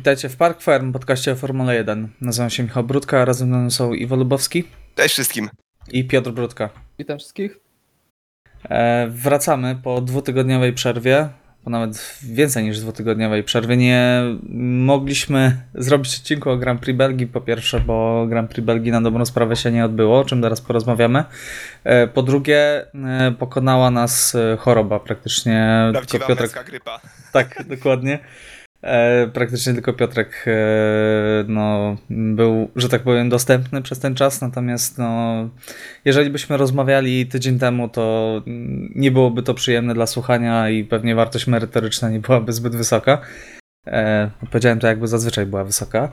Witajcie w Park Farm, podcaście o Formule 1. Nazywam się Michał Brudka, a razem ze mną są Iwo Lubowski Cześć wszystkim. i Piotr Brudka. Witam wszystkich. E, wracamy po dwutygodniowej przerwie, po nawet więcej niż dwutygodniowej przerwie. Nie mogliśmy zrobić odcinku o Grand Prix Belgii, po pierwsze, bo Grand Prix Belgii na dobrą sprawę się nie odbyło, o czym zaraz porozmawiamy. E, po drugie, e, pokonała nas e, choroba praktycznie. Prawdziwa Piotrek grypa. Tak, dokładnie. E, praktycznie tylko Piotrek e, no, był, że tak powiem, dostępny przez ten czas, natomiast no, jeżeli byśmy rozmawiali tydzień temu, to nie byłoby to przyjemne dla słuchania i pewnie wartość merytoryczna nie byłaby zbyt wysoka. E, powiedziałem to jakby zazwyczaj była wysoka.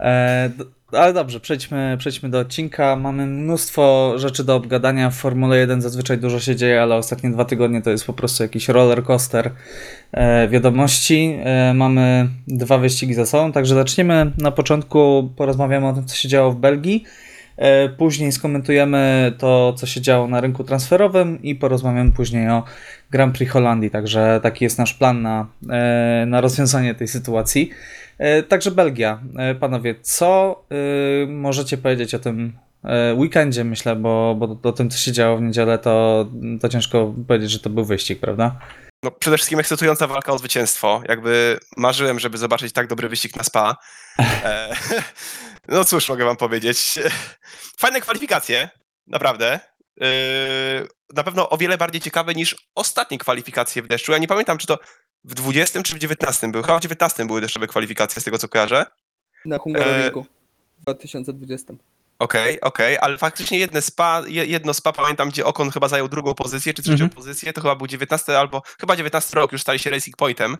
E, ale dobrze, przejdźmy, przejdźmy do odcinka. Mamy mnóstwo rzeczy do obgadania. W Formule 1 zazwyczaj dużo się dzieje, ale ostatnie dwa tygodnie to jest po prostu jakiś roller coaster e, wiadomości. E, mamy dwa wyścigi za sobą, także zaczniemy na początku, porozmawiamy o tym, co się działo w Belgii. E, Później skomentujemy to, co się działo na rynku transferowym i porozmawiamy później o Grand Prix Holandii. Także taki jest nasz plan na, e, na rozwiązanie tej sytuacji. E, Także Belgia. E, Panowie, co e, możecie powiedzieć o tym weekendzie, myślę, bo, bo o tym, co się działo w niedzielę, to, to ciężko powiedzieć, że to był wyścig, prawda? No, przede wszystkim ekscytująca walka o zwycięstwo. Jakby marzyłem, żeby zobaczyć tak dobry wyścig na spa. No cóż, mogę wam powiedzieć. Fajne kwalifikacje, naprawdę. E, na pewno o wiele bardziej ciekawe niż ostatnie kwalifikacje w deszczu. Ja nie pamiętam, czy to w 20 czy w 19 były. Chyba w 19 były deszczowe kwalifikacje, z tego co kojarzę. Na Hungaroringu w 2020. Okej, okej, ale faktycznie jedne spa, je- jedno spa, pamiętam, gdzie Okon chyba zajął drugą pozycję, czy trzecią Mhm. pozycję, to chyba był 19 albo, chyba 19 rok, już stali się Racing Pointem,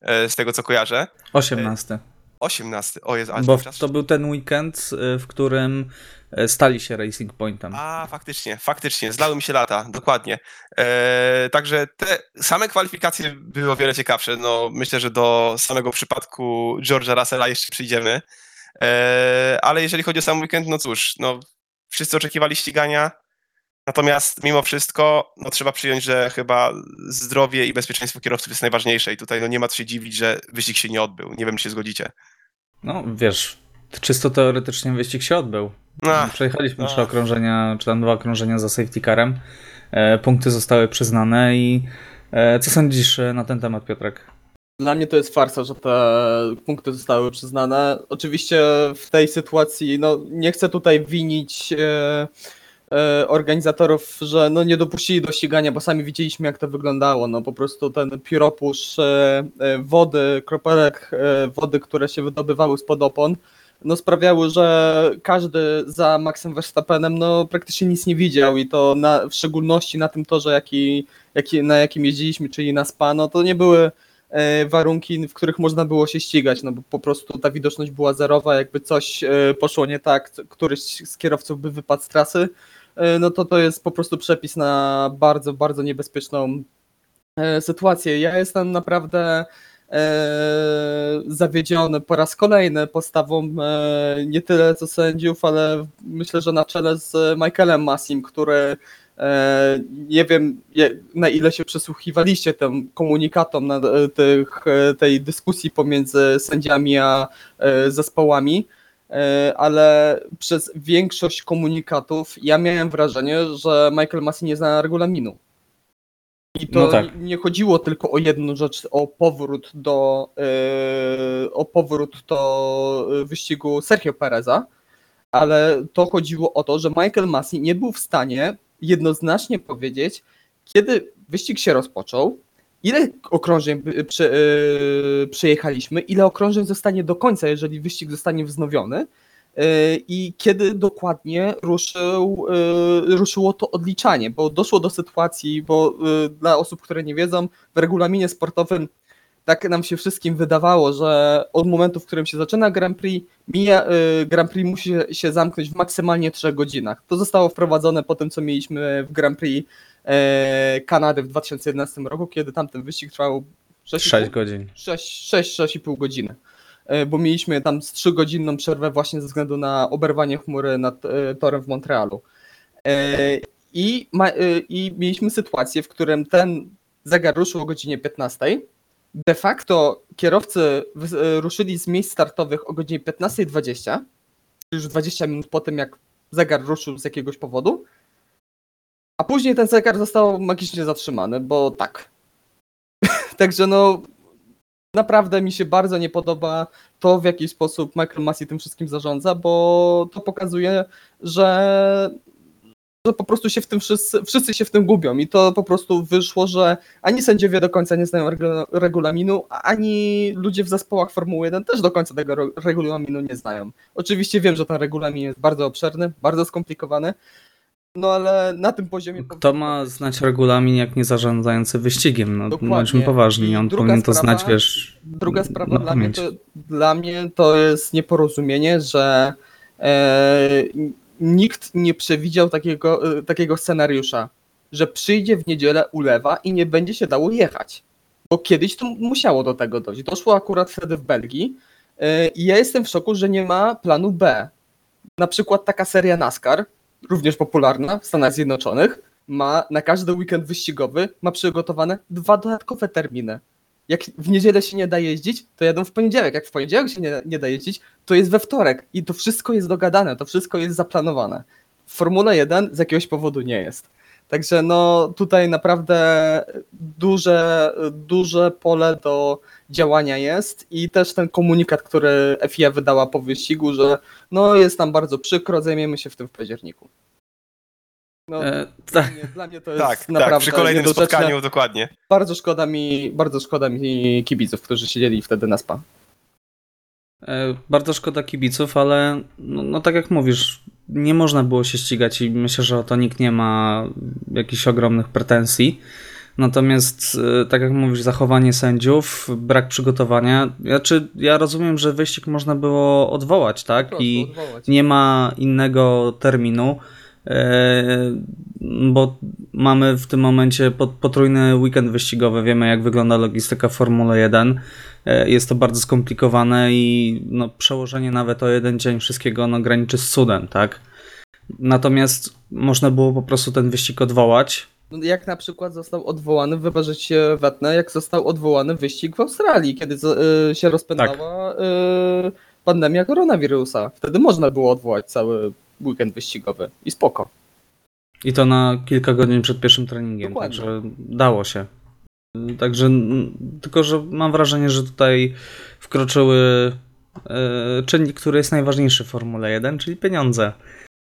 e, z tego co kojarzę. 18. 18, o jest, ale Bo czas... to był ten weekend, y, w którym y, stali się Racing Pointem. A, faktycznie, faktycznie, zlały mi się lata, dokładnie. E, także te same kwalifikacje były o wiele ciekawsze, no myślę, że do samego przypadku George'a Russella jeszcze przyjdziemy, e, ale jeżeli chodzi o sam weekend, no cóż, no wszyscy oczekiwali ścigania, natomiast mimo wszystko, no trzeba przyjąć, że chyba zdrowie i bezpieczeństwo kierowców jest najważniejsze i tutaj no nie ma co się dziwić, że wyścig się nie odbył, nie wiem, czy się zgodzicie. No wiesz, czysto teoretycznie wyścig się odbył. Ach, Przejechaliśmy trzy ach. okrążenia, czy tam dwa okrążenia za safety carem. E, punkty zostały przyznane i e, co sądzisz e, na ten temat, Piotrek? Dla mnie to jest farsa, że te punkty zostały przyznane. Oczywiście w tej sytuacji, no nie chcę tutaj winić e, organizatorów, że no nie dopuścili do ścigania, bo sami widzieliśmy jak to wyglądało. No po prostu ten pióropusz e, e, wody, kropelek e, wody, które się wydobywały spod opon, no sprawiały, że każdy za Maxem Verstappenem no praktycznie nic nie widział i to na, w szczególności na tym torze, jaki, jaki, na jakim jeździliśmy, czyli na Spa, no to nie były e, warunki, w których można było się ścigać, no bo po prostu ta widoczność była zerowa, jakby coś e, poszło nie tak, któryś z kierowców by wypadł z trasy, e, no to to jest po prostu przepis na bardzo, bardzo niebezpieczną e, sytuację. Ja jestem naprawdę e, zawiedziony po raz kolejny postawą e, nie tyle co sędziów, ale myślę, że na czele z Michaelem Massim, który e, nie wiem na ile się przysłuchiwaliście tym komunikatom na e, tych, e, tej dyskusji pomiędzy sędziami a e, zespołami, e, ale przez większość komunikatów ja miałem wrażenie, że Michael Massi nie zna regulaminu. I to No tak. nie chodziło tylko o jedną rzecz, o powrót do e, o powrót do e, wyścigu Sergio Pereza, ale to chodziło o to, że Michael Massey nie był w stanie jednoznacznie powiedzieć, kiedy wyścig się rozpoczął, ile okrążeń prze, e, przejechaliśmy, ile okrążeń zostanie do końca, jeżeli wyścig zostanie wznowiony e, i kiedy dokładnie ruszył, e, ruszyło to odliczanie, bo doszło do sytuacji, bo e, dla osób, które nie wiedzą, w regulaminie sportowym tak nam się wszystkim wydawało, że od momentu, w którym się zaczyna Grand Prix, mija, y, Grand Prix musi się- zamknąć w maksymalnie 3 godzinach. To zostało wprowadzone po tym, co mieliśmy w Grand Prix e, Kanady w 2011 roku, kiedy tamten wyścig trwał 6, 6 godzin. 6-6,5 godziny. E, Bo mieliśmy tam z 3-godzinną przerwę właśnie ze względu na oberwanie chmury nad e, torem w Montrealu. I, ma, I mieliśmy sytuację, w którym ten zegar ruszył o godzinie 15 de facto kierowcy e, ruszyli z miejsc startowych o godzinie 15.20, już 20 minut po tym, jak zegar ruszył z jakiegoś powodu, a później ten zegar został magicznie zatrzymany, bo tak. Także no, naprawdę mi się bardzo nie podoba to, w jaki sposób Michael Massey tym wszystkim zarządza, bo to pokazuje, że, że po prostu się w tym wszyscy, wszyscy się w tym gubią i to po prostu wyszło, że ani sędziowie do końca nie znają regu- regulaminu, ani ludzie w zespołach Formuły 1 też do końca tego regulaminu nie znają. Oczywiście wiem, że ten regulamin jest bardzo obszerny, bardzo skomplikowany, no ale na tym poziomie... Kto ma znać regulamin, jak nie zarządzający wyścigiem? No, Dokładnie. bądźmy poważni, on powinien to sprawa- znać, wiesz. Druga sprawa na dla mnie, to, dla mnie to jest nieporozumienie, że e, nikt nie przewidział takiego, e, takiego scenariusza, że przyjdzie w niedzielę ulewa i nie będzie się dało jechać. Bo kiedyś to musiało do tego dojść. Doszło akurat wtedy w Belgii e, i ja jestem w szoku, że nie ma planu B. Na przykład taka seria NASCAR, również popularna w Stanach Zjednoczonych, ma na każdy weekend wyścigowy ma przygotowane dwa dodatkowe terminy jak w niedzielę się nie da jeździć, to jadą w poniedziałek. Jak w poniedziałek się nie, nie da jeździć, to jest we wtorek. I to wszystko jest dogadane, to wszystko jest zaplanowane. W Formule 1 z jakiegoś powodu nie jest. Także no tutaj naprawdę duże, duże pole do działania jest i też ten komunikat, który FIA wydała po wyścigu, że no jest nam bardzo przykro, zajmiemy się w tym w październiku. No, E, dla, tak. mnie, dla mnie to jest Tak, naprawdę tak, przy kolejnym niedorzeczne spotkaniu dokładnie. bardzo szkoda mi, bardzo szkoda mi kibiców, którzy siedzieli wtedy na spa. E, Bardzo szkoda kibiców, ale no, no tak jak mówisz, nie można było się ścigać i myślę, że o to nikt nie ma jakichś ogromnych pretensji. Natomiast, e, tak jak mówisz, zachowanie sędziów, brak przygotowania. Znaczy, ja rozumiem, że wyścig można było odwołać, tak? I odwołać. nie ma innego terminu, bo mamy w tym momencie pot- potrójny weekend wyścigowy. Wiemy, jak wygląda logistyka Formuły 1. E, Jest to bardzo skomplikowane i no, przełożenie nawet o jeden dzień wszystkiego no, graniczy z cudem, tak? Natomiast można było po prostu ten wyścig odwołać. Jak na przykład został odwołany, wybaczyć się wetnę, jak został odwołany wyścig w Australii, kiedy z- y, się rozpędzała y, pandemia koronawirusa. Wtedy można było odwołać cały weekend wyścigowy i spoko. I to na kilka godzin przed pierwszym treningiem, Dokładnie. także dało się. Także tylko, że mam wrażenie, że tutaj wkroczyły e, czynnik, który jest najważniejszy w Formule 1, czyli pieniądze.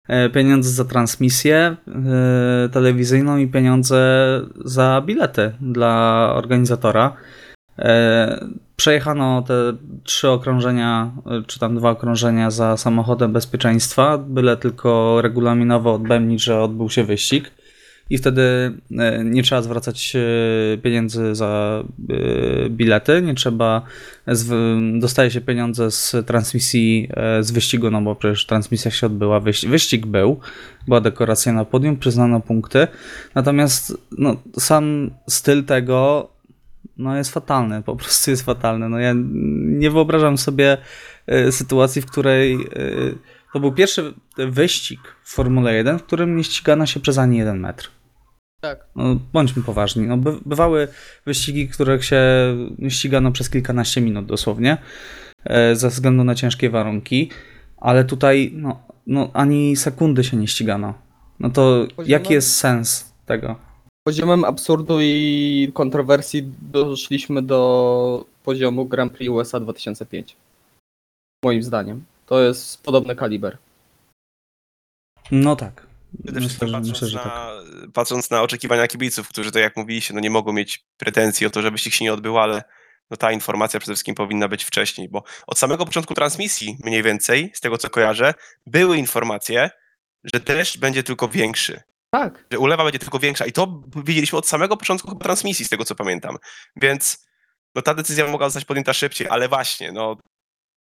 E, Pieniądze za transmisję e, telewizyjną i pieniądze za bilety dla organizatora. E, Przejechano te trzy okrążenia, e, czy tam dwa okrążenia za samochodem bezpieczeństwa, byle tylko regulaminowo odbębnić, że odbył się wyścig. I wtedy e, nie trzeba zwracać pieniędzy za bilety, nie trzeba, dostaje się pieniądze z transmisji z wyścigu, no bo przecież transmisja się odbyła, wyś- wyścig był, była dekoracja na podium, przyznano punkty. Natomiast no, sam styl tego no jest fatalny, po prostu jest fatalny. No ja nie wyobrażam sobie e, sytuacji, w której e, to był pierwszy wyścig w Formule 1, w którym nie ścigano się przez ani jeden metr. Tak. No, bądźmy poważni. No, by, bywały wyścigi, których się ścigano przez kilkanaście minut dosłownie, e, ze względu na ciężkie warunki, ale tutaj no, no, ani sekundy się nie ścigano. No to jaki jest sens tego? Poziomem absurdu i kontrowersji doszliśmy do poziomu Grand Prix USA 2005. Moim zdaniem. To jest podobny kaliber. No tak. Przede Myślę, wszystkim że, patrząc, myślę, że tak. na, patrząc na oczekiwania kibiców, którzy to jak mówiliście, no nie mogą mieć pretensji o to, że wyścig się nie odbył, ale no ta informacja przede wszystkim powinna być wcześniej, bo od samego początku transmisji mniej więcej, z tego co kojarzę, były informacje, że deszcz będzie tylko większy, Tak. że ulewa będzie tylko większa i to widzieliśmy od samego początku chyba transmisji, z tego co pamiętam, więc no ta decyzja mogła zostać podjęta szybciej, ale właśnie, no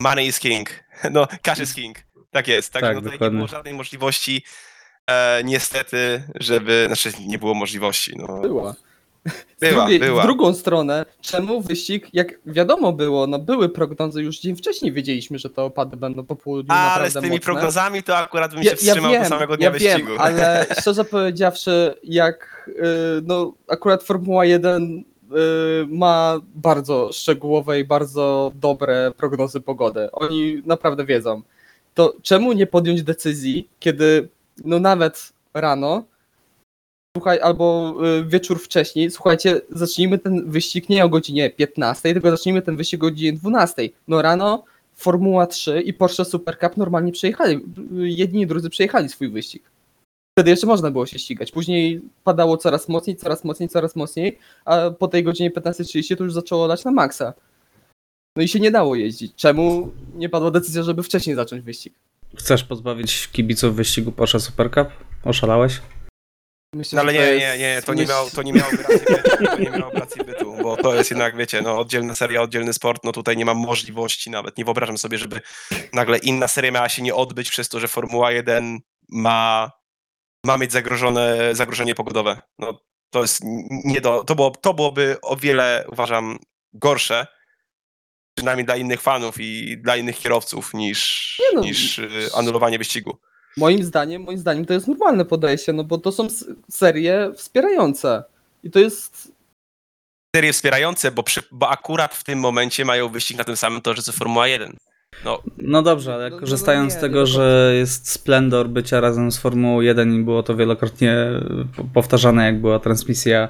money is king, no cash is king, tak jest, także Tak, no tutaj nie dokładnie. było żadnej możliwości e, niestety, żeby, znaczy nie było możliwości, no Była. Była, drugiej, była. W drugą stronę, czemu wyścig, jak wiadomo było, no były prognozy, już dzień wcześniej wiedzieliśmy, że te opady będą po południu ale naprawdę z tymi mocne. prognozami to akurat bym Ja, się ja wstrzymał wiem, do samego dnia ja wyścigu. wiem, ale szczerze powiedziawszy, jak y, no akurat Formuła 1 y, ma bardzo szczegółowe i bardzo dobre prognozy pogody. Oni naprawdę wiedzą. To czemu nie podjąć decyzji, kiedy no nawet rano, słuchaj, albo y, wieczór wcześniej, słuchajcie, zacznijmy ten wyścig nie o godzinie 15, tylko zacznijmy ten wyścig o godzinie 12. No rano Formuła 3 i Porsche Super Cup normalnie przejechali, jedni i drudzy przejechali swój wyścig. Wtedy jeszcze można było się ścigać. Później padało coraz mocniej, coraz mocniej, coraz mocniej, a po tej godzinie 15.30 to już zaczęło lać na maksa. No i się nie dało jeździć. Czemu nie padła decyzja, żeby wcześniej zacząć wyścig? Chcesz pozbawić kibiców wyścigu Porsche Super Cup? Oszalałeś? Myślę, No ale nie, to nie, nie, to nie, miało, to nie miało racji bytu, to nie miało racji bytu, bo to jest jednak, wiecie, no oddzielna seria, oddzielny sport, no tutaj nie mam możliwości nawet, nie wyobrażam sobie, żeby nagle inna seria miała się nie odbyć przez to, że Formuła 1 ma, ma mieć zagrożone, zagrożenie pogodowe. No to jest nie do, to, było, to byłoby o wiele, uważam, gorsze, przynajmniej dla innych fanów i dla innych kierowców niż, no, niż y, anulowanie wyścigu. Moim zdaniem, moim zdaniem to jest normalne podejście, no bo to są serie wspierające. I to jest serie wspierające, bo, przy, bo akurat w tym momencie mają wyścig na tym samym torze co Formuła 1. No, No dobrze, ale No, no, korzystając nie, z tego, do że jest splendor bycia razem z Formułą 1 i było to wielokrotnie po- powtarzane, jak była transmisja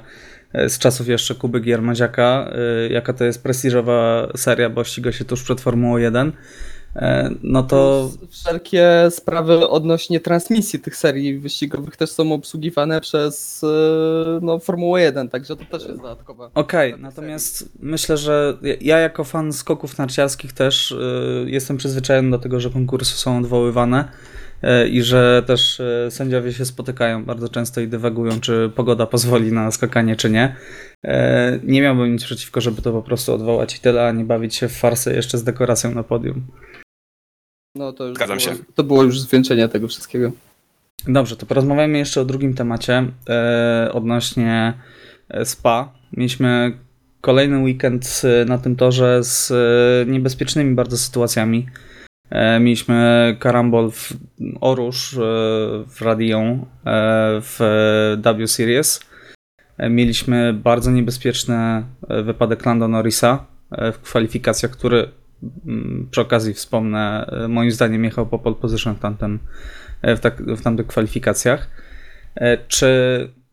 e, z czasów jeszcze Kuby Giermaziaka, e, jaka to jest prestiżowa seria, bo ściga się tuż przed Formułą 1, e, no to wszelkie sprawy odnośnie transmisji tych serii wyścigowych też są obsługiwane przez e, no, Formułę 1, także to też jest dodatkowe. Okej, tych natomiast myślę, że ja- ja jako fan skoków narciarskich też y, jestem przyzwyczajony do tego, że konkursy są odwoływane y, i że też y, sędziowie się spotykają bardzo często i dywagują, czy pogoda pozwoli na skakanie, czy nie. Nie miałbym nic przeciwko, żeby to po prostu odwołać i tyle, a nie bawić się w farsę jeszcze z dekoracją na podium. No to już Zgadzam było, się. To było już zwieńczenie tego wszystkiego. Dobrze, to porozmawiamy jeszcze o drugim temacie e, odnośnie e, SPA. Mieliśmy kolejny weekend e, na tym torze z niebezpiecznymi bardzo sytuacjami. E, mieliśmy karambol w Orusz e, w Radion e, w W Series. Mieliśmy bardzo niebezpieczny wypadek Lando Norrisa w kwalifikacjach, który przy okazji wspomnę, e, moim zdaniem jechał po pole position w e, w, tak, w tamtych kwalifikacjach. E, Czy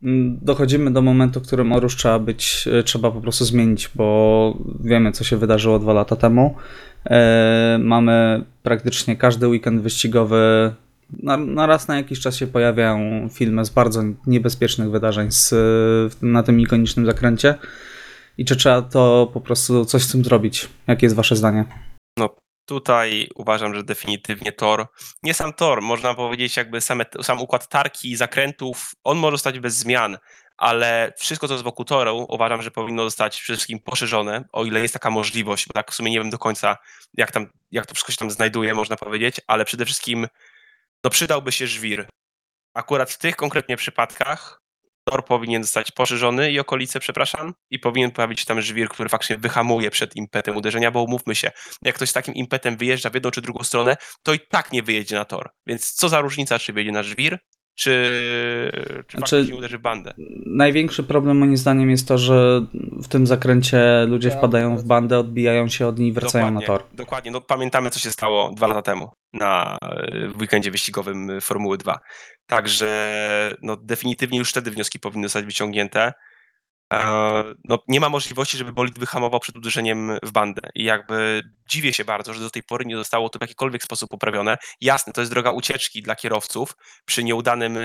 mm, dochodzimy do momentu, w którym Orusz trzeba być, trzeba po prostu zmienić, bo wiemy, co się wydarzyło dwa lata temu. Mamy praktycznie każdy weekend wyścigowy. Na, na raz na jakiś czas się pojawiają filmy z bardzo niebezpiecznych wydarzeń z, na tym ikonicznym zakręcie. I czy trzeba to po prostu coś z tym zrobić? Jakie jest Wasze zdanie? tutaj uważam, że definitywnie tor, nie sam tor, można powiedzieć jakby same, sam układ tarki i zakrętów, on może zostać bez zmian, ale wszystko, co jest wokół toru, uważam, że powinno zostać przede wszystkim poszerzone, o ile jest taka możliwość, bo tak w sumie nie wiem do końca, jak, tam, jak to wszystko się tam znajduje, można powiedzieć, ale przede wszystkim no, przydałby się żwir. Akurat w tych konkretnie przypadkach tor powinien zostać poszerzony i okolice, przepraszam, i powinien pojawić się tam żwir, który faktycznie wyhamuje przed impetem uderzenia, bo umówmy się, jak ktoś z takim impetem wyjeżdża w jedną czy drugą stronę, to i tak nie wyjedzie na tor. Więc co za różnica, czy wyjedzie na żwir, czy, czy Znaczy- faktycznie uderzy w bandę. Największy problem moim zdaniem jest to, że w tym zakręcie ludzie Tak, wpadają w bandę, odbijają się od niej i wracają dokładnie, na tor. Dokładnie, no pamiętamy co się stało dwa lata temu na e, w weekendzie wyścigowym Formuły 2. Także no, definitywnie już wtedy wnioski powinny zostać wyciągnięte. E, No, nie ma możliwości, żeby bolid wyhamował przed uderzeniem w bandę. I jakby dziwię się bardzo, że do tej pory nie zostało to w jakikolwiek sposób poprawione. Jasne, to jest droga ucieczki dla kierowców przy nieudanym e,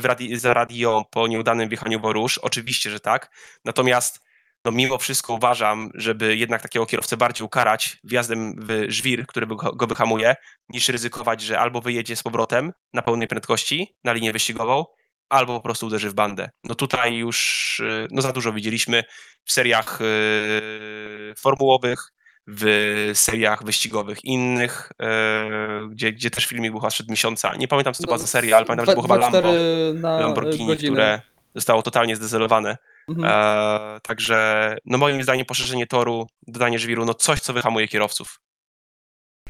radi- za radio po nieudanym wjechaniu w Orusz. Oczywiście, że tak. Natomiast no mimo wszystko uważam, żeby jednak takiego kierowcę bardziej ukarać wjazdem w żwir, który go wyhamuje, niż ryzykować, że albo wyjedzie z powrotem na pełnej prędkości na linię wyścigową, albo po prostu uderzy w bandę. No tutaj już y, no za dużo widzieliśmy w seriach y, formułowych, w seriach wyścigowych innych, y, gdzie, gdzie też filmik był chyba sprzed miesiąca. Nie pamiętam, co to była za seria, ale pamiętam, że było chyba Lambo, 2-4 na Lamborghini, godzinę. które zostało totalnie zdezelowane. Mhm. E, także no moim zdaniem poszerzenie toru, dodanie żwiru, no coś, co wyhamuje kierowców.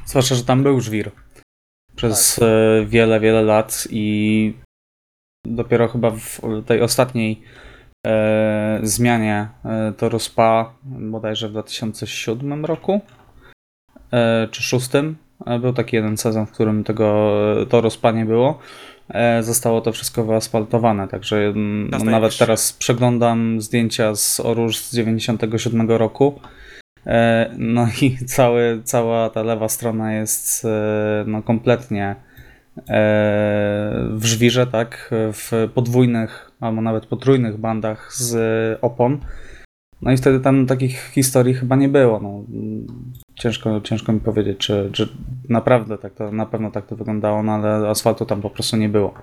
Zwłaszcza, że tam był żwir przez Tak. e, wiele, wiele lat i dopiero chyba w tej ostatniej e, zmianie e, toru SPA bodajże w 2007 roku e, czy 2006. E, Był taki jeden sezon, w którym tego e, toru SPA nie było. E, Zostało to wszystko wyasfaltowane, także no, nawet teraz przeglądam zdjęcia z Oróż z 97 roku. E, No i cały, cała ta lewa strona jest e, no, kompletnie w żwirze, tak, w podwójnych albo nawet potrójnych bandach z opon. No i wtedy tam takich historii chyba nie było. No, ciężko, ciężko mi powiedzieć, czy, czy naprawdę tak to, na pewno tak to wyglądało, no ale asfaltu tam po prostu nie było.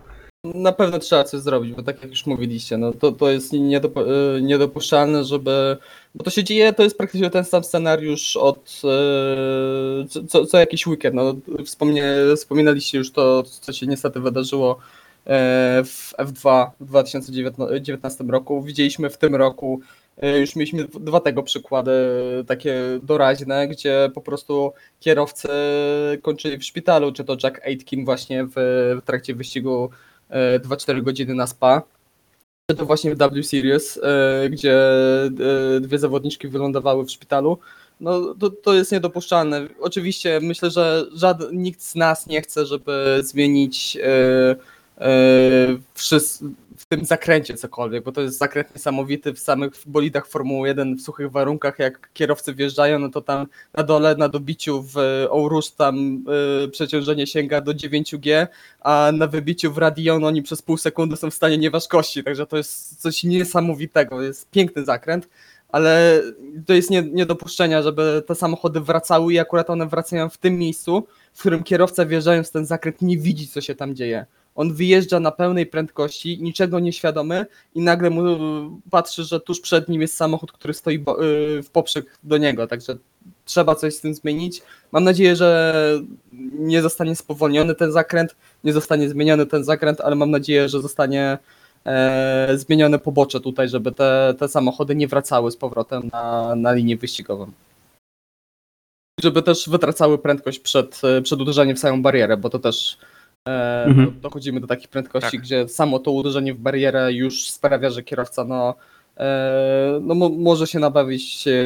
Na pewno trzeba coś zrobić, bo tak jak już mówiliście, no to, to jest niedop y, niedopuszczalne, żeby. Bo to się dzieje, to jest praktycznie ten sam scenariusz od y, co- co, jakiś weekend. No, wspomnie, wspominaliście już to, co się niestety wydarzyło e, w F2 w 2019 roku. Widzieliśmy w tym roku, e, już mieliśmy dwa tego przykłady takie doraźne, gdzie po prostu kierowcy kończyli w szpitalu, czy to Jack Aitken właśnie w, w trakcie wyścigu e, 2-4 godziny na spa. To właśnie w W Series, e, gdzie e, dwie zawodniczki wylądowały w szpitalu. No to, to jest niedopuszczalne. Oczywiście myślę, że żaden, nikt z nas nie chce, żeby zmienić e, e, wszys- w tym zakręcie cokolwiek, bo to jest zakręt niesamowity w samych bolidach Formuły 1 w suchych warunkach, jak kierowcy wjeżdżają, no to tam na dole, na dobiciu w Ourusz tam y, przeciążenie sięga do 9G, a na wybiciu w Radion oni przez pół sekundy są w stanie nieważkości, także to jest coś niesamowitego, jest piękny zakręt, ale to jest nie, nie do dopuszczenia, żeby te samochody wracały i akurat one wracają w tym miejscu, w którym kierowca wjeżdżając w ten zakręt nie widzi, co się tam dzieje. On wyjeżdża na pełnej prędkości, niczego nieświadomy i nagle mu patrzy, że tuż przed nim jest samochód, który stoi y, w poprzek do niego, także trzeba coś z tym zmienić. Mam nadzieję, że nie zostanie spowolniony ten zakręt, nie zostanie zmieniony ten zakręt, ale mam nadzieję, że zostanie e, zmienione pobocze tutaj, żeby te, te samochody nie wracały z powrotem na, na linię wyścigową. Żeby też wytracały prędkość przed, przed uderzeniem w samą barierę, bo to też e, Mhm. do- dochodzimy do takich prędkości, Tak. gdzie samo to uderzenie w barierę już sprawia, że kierowca no, e, no mo, może się nabawić e,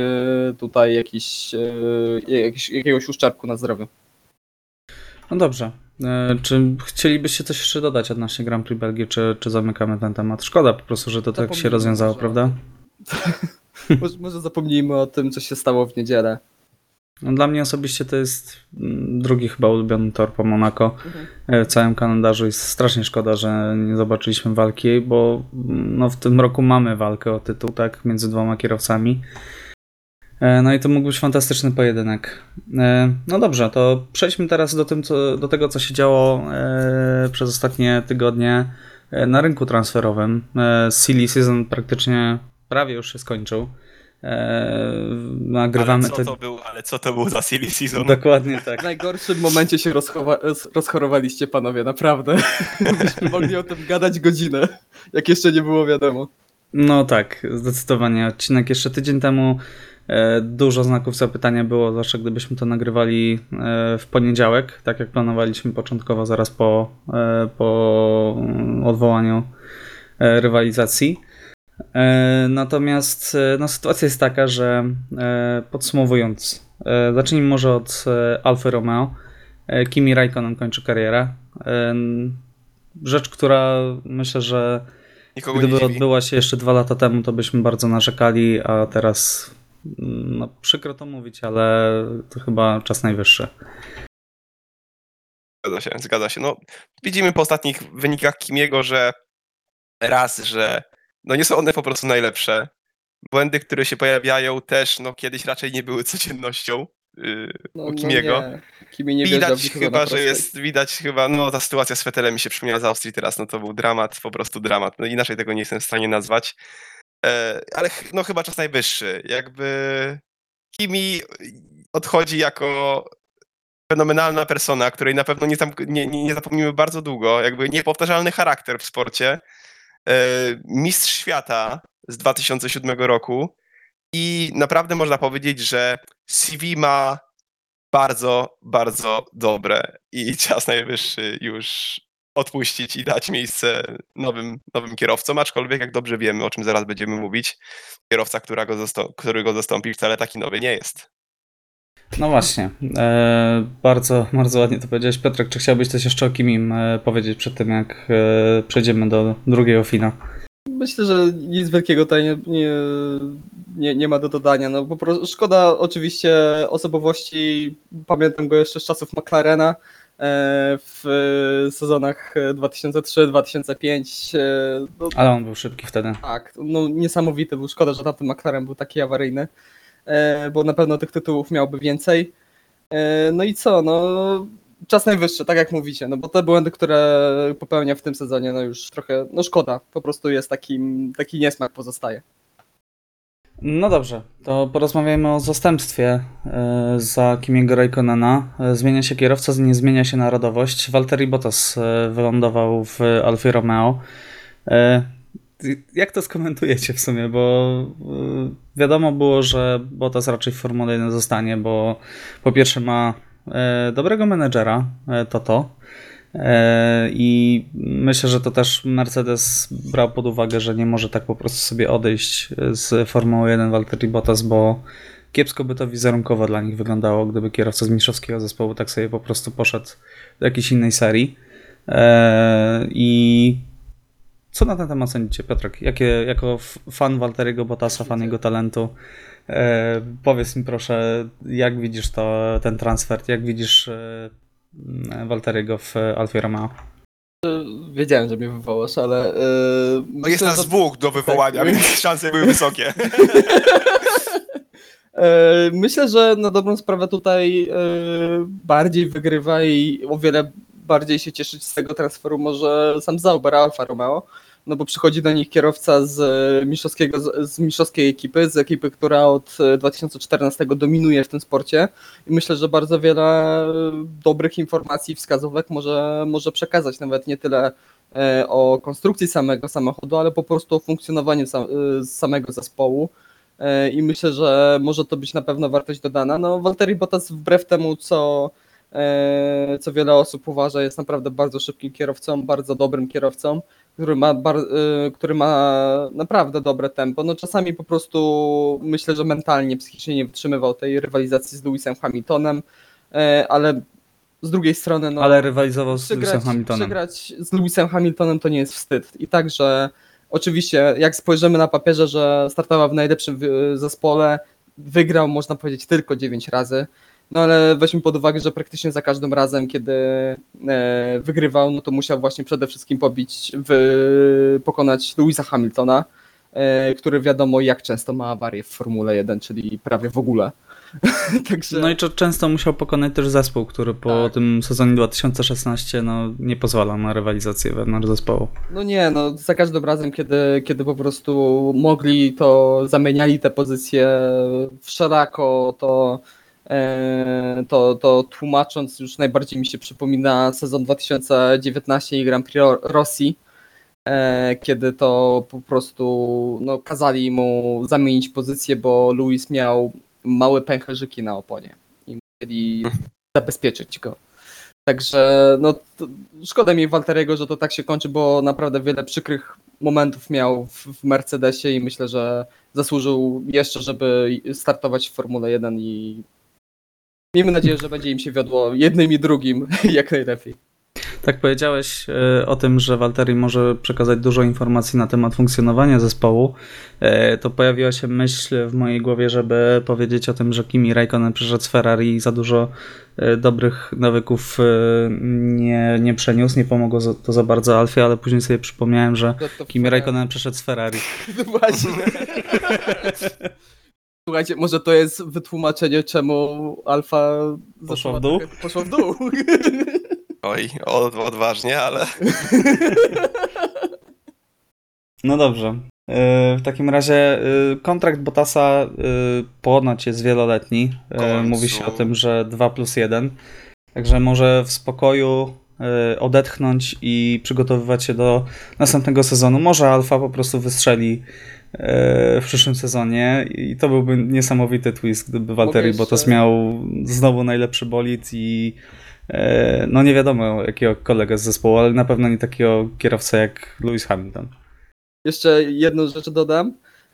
tutaj jakiś, e, jakiś, jakiegoś uszczerbku na zdrowiu. No dobrze. E, Czy chcielibyście coś jeszcze dodać odnośnie Grand Prix Belgii, czy, czy zamykamy ten temat? Szkoda po prostu, że to tak się Zapomnijmy rozwiązało, może. prawda? Może, może zapomnijmy o tym, co się stało w niedzielę. No, dla mnie osobiście to jest mm, drugi chyba ulubiony tor po Monaco e, w całym kalendarzu i strasznie szkoda, że nie zobaczyliśmy walki, bo mm, no, w tym roku mamy walkę o tytuł, tak, między dwoma kierowcami. E, No i to mógł być fantastyczny pojedynek. E, No dobrze, to przejdźmy teraz do, tym, co, do tego, co się działo przez ostatnie tygodnie na rynku transferowym. Silly season praktycznie prawie już się skończył. E, Nagrywamy Ale co to był, ale co to był za silly season? Dokładnie tak. W najgorszym momencie się rozchowa- rozchorowaliście, panowie, naprawdę. Byśmy mogli o tym gadać godzinę, jak jeszcze nie było wiadomo. No tak, zdecydowanie. Odcinek jeszcze tydzień temu. e, Dużo znaków zapytania było, zwłaszcza gdybyśmy to nagrywali e, w poniedziałek, tak jak planowaliśmy początkowo, zaraz po, e, po mm, odwołaniu e, rywalizacji. E, Natomiast e, no, sytuacja jest taka, że e, podsumowując, zacznijmy może od Alfa Romeo. Kimi Raikkonen kończy karierę. Rzecz, która myślę, że Nikogo Gdyby odbyła się jeszcze dwa lata temu, to byśmy bardzo narzekali, a teraz mm, no, przykro to mówić, ale to chyba czas najwyższy. Zgadza się, zgadza się. No, widzimy po ostatnich wynikach Kimiego, że raz, że no nie są one po prostu najlepsze. Błędy, które się pojawiają też, no kiedyś raczej nie były codziennością yy, u Kimiego. No, nie. Kimi nie widać chyba, że jest, widać chyba, no ta sytuacja z Fetelem mi się przypomniała z Austrii teraz, no to był dramat, po prostu dramat. No inaczej tego nie jestem w stanie nazwać. E, ale no chyba czas najwyższy. Jakby Kimi odchodzi jako fenomenalna persona, której na pewno nie, nie, nie zapomnimy bardzo długo. Jakby niepowtarzalny charakter w sporcie. E, mistrz świata z 2007 roku i naprawdę można powiedzieć, że CV ma bardzo, bardzo dobre i czas najwyższy już odpuścić i dać miejsce nowym, nowym kierowcom, aczkolwiek jak dobrze wiemy, o czym zaraz będziemy mówić, kierowca, która go który go zastąpi, wcale taki nowy nie jest. No właśnie. E, bardzo, bardzo ładnie to powiedziałeś. Piotrek, czy chciałbyś coś jeszcze o Kimim e, powiedzieć przed tym, jak e, przejdziemy do drugiego fina? Myślę, że nic wielkiego tutaj nie, nie, nie, ma do dodania. No, po prostu szkoda oczywiście osobowości. Pamiętam go jeszcze z czasów McLarena w sezonach 2003-2005. e, No, Ale on był szybki wtedy. tak, no niesamowity był. Szkoda, że tamten McLaren był taki awaryjny, bo na pewno tych tytułów miałby więcej. E, No i co, no czas najwyższy, tak jak mówicie, no bo te błędy, które popełnia w tym sezonie, no już trochę, no szkoda, po prostu jest takim, taki niesmak pozostaje. No dobrze, to porozmawiajmy o zastępstwie e, za Kimiego Raikkonena. E, Zmienia się kierowca, nie zmienia się narodowość. Valtteri Bottas e, wylądował w Alfie Romeo. Jak to skomentujecie w sumie? Bo e, wiadomo było, że Bottas raczej w Formule 1 zostanie, bo po pierwsze ma e, dobrego menedżera, e, Toto. E, I myślę, że to też Mercedes brał pod uwagę, że nie może tak po prostu sobie odejść z Formuły 1 Valtteri Bottas, bo kiepsko by to wizerunkowo dla nich wyglądało, gdyby kierowca z mistrzowskiego zespołu tak sobie po prostu poszedł do jakiejś innej serii. I co na ten temat sądzicie, Piotrek? Jakie, jako fan Walteriego Bottasa, fan jego talentu, e, powiedz mi proszę, jak widzisz to, ten transfer, jak widzisz e, Walteriego w Alfie Romeo? Wiedziałem, że mnie wywołasz, ale... Yy, No jest nas dwóch do wywołania, tak. więc szanse były wysokie. E, Myślę, że na dobrą sprawę tutaj e, bardziej wygrywa i o wiele bardziej się cieszyć z tego transferu może sam Zauber Alfa Romeo, no bo przychodzi do nich kierowca z e, mistrzowskiego, z mistrzowskiej ekipy, z ekipy, która od e, 2014 dominuje w tym sporcie i myślę, że bardzo wiele e, dobrych informacji wskazówek może, może przekazać, nawet nie tyle e, o konstrukcji samego samochodu, ale po prostu o funkcjonowaniu sam, e, samego zespołu. E, i myślę, że może to być na pewno wartość dodana. No, Valtteri Bottas wbrew temu, co, e, co wiele osób uważa, jest naprawdę bardzo szybkim kierowcą, bardzo dobrym kierowcą, który ma, bar, e, który ma naprawdę dobre tempo. No, czasami po prostu myślę, że mentalnie, psychicznie nie wytrzymywał tej rywalizacji z Lewisem Hamiltonem, e, ale z drugiej strony no, Ale rywalizował z Lewisem Hamiltonem. przegrać z Lewisem Hamiltonem to nie jest wstyd. I także oczywiście, jak spojrzymy na papierze, że startował w najlepszym wy- zespole, wygrał, można powiedzieć, tylko 9 razy. No ale weźmy pod uwagę, że praktycznie za każdym razem, kiedy e, wygrywał, no to musiał właśnie przede wszystkim pobić, w, pokonać Lewisa Hamiltona, e, który wiadomo jak często ma awarię w Formule 1, czyli prawie w ogóle. Także... No i często musiał pokonać też zespół, który po Tak. tym sezonie 2016 no, nie pozwala na rywalizację wewnątrz zespołu. No nie, no za każdym razem, kiedy, kiedy po prostu mogli, to zamieniali te pozycje w szeroko, to, to, to tłumacząc, już najbardziej mi się przypomina sezon 2019 i Grand Prix Ro- Rosji, e, kiedy to po prostu no, kazali mu zamienić pozycję, bo Luis miał małe pęcherzyki na oponie i musieli zabezpieczyć go. Także no, szkoda mi Walteriego, że to tak się kończy, bo naprawdę wiele przykrych momentów miał w Mercedesie i myślę, że zasłużył jeszcze, żeby startować w Formule 1 i miejmy nadzieję, że będzie im się wiodło jednym i drugim jak najlepiej. Tak powiedziałeś e, o tym, że Walteri może przekazać dużo informacji na temat funkcjonowania zespołu. E, To pojawiła się myśl w mojej głowie, żeby powiedzieć o tym, że Kimi Raikkonen przyszedł z Ferrari i za dużo e, dobrych nawyków nie, nie przeniósł, nie pomogło to za bardzo Alfie, ale później sobie przypomniałem, że Kimi Raikkonen przeszedł z Ferrari. No Właśnie. Słuchajcie, może to jest wytłumaczenie, czemu Alfa Poszła w dół? trochę- Poszła w dół. Oj, od, odważnie, ale No dobrze. E, W takim razie e, kontrakt Bottasa e, ponoć jest wieloletni. Końcu. Mówi się o tym, że 2 plus 1. Także może w spokoju odetchnąć i przygotowywać się do następnego sezonu. Może Alfa po prostu wystrzeli w przyszłym sezonie i to byłby niesamowity twist, gdyby jeszcze- Bottas miał znowu najlepszy bolid i e, no nie wiadomo jakiego kolegę z zespołu, ale na pewno nie takiego kierowcę jak Lewis Hamilton. Jeszcze jedną rzecz dodam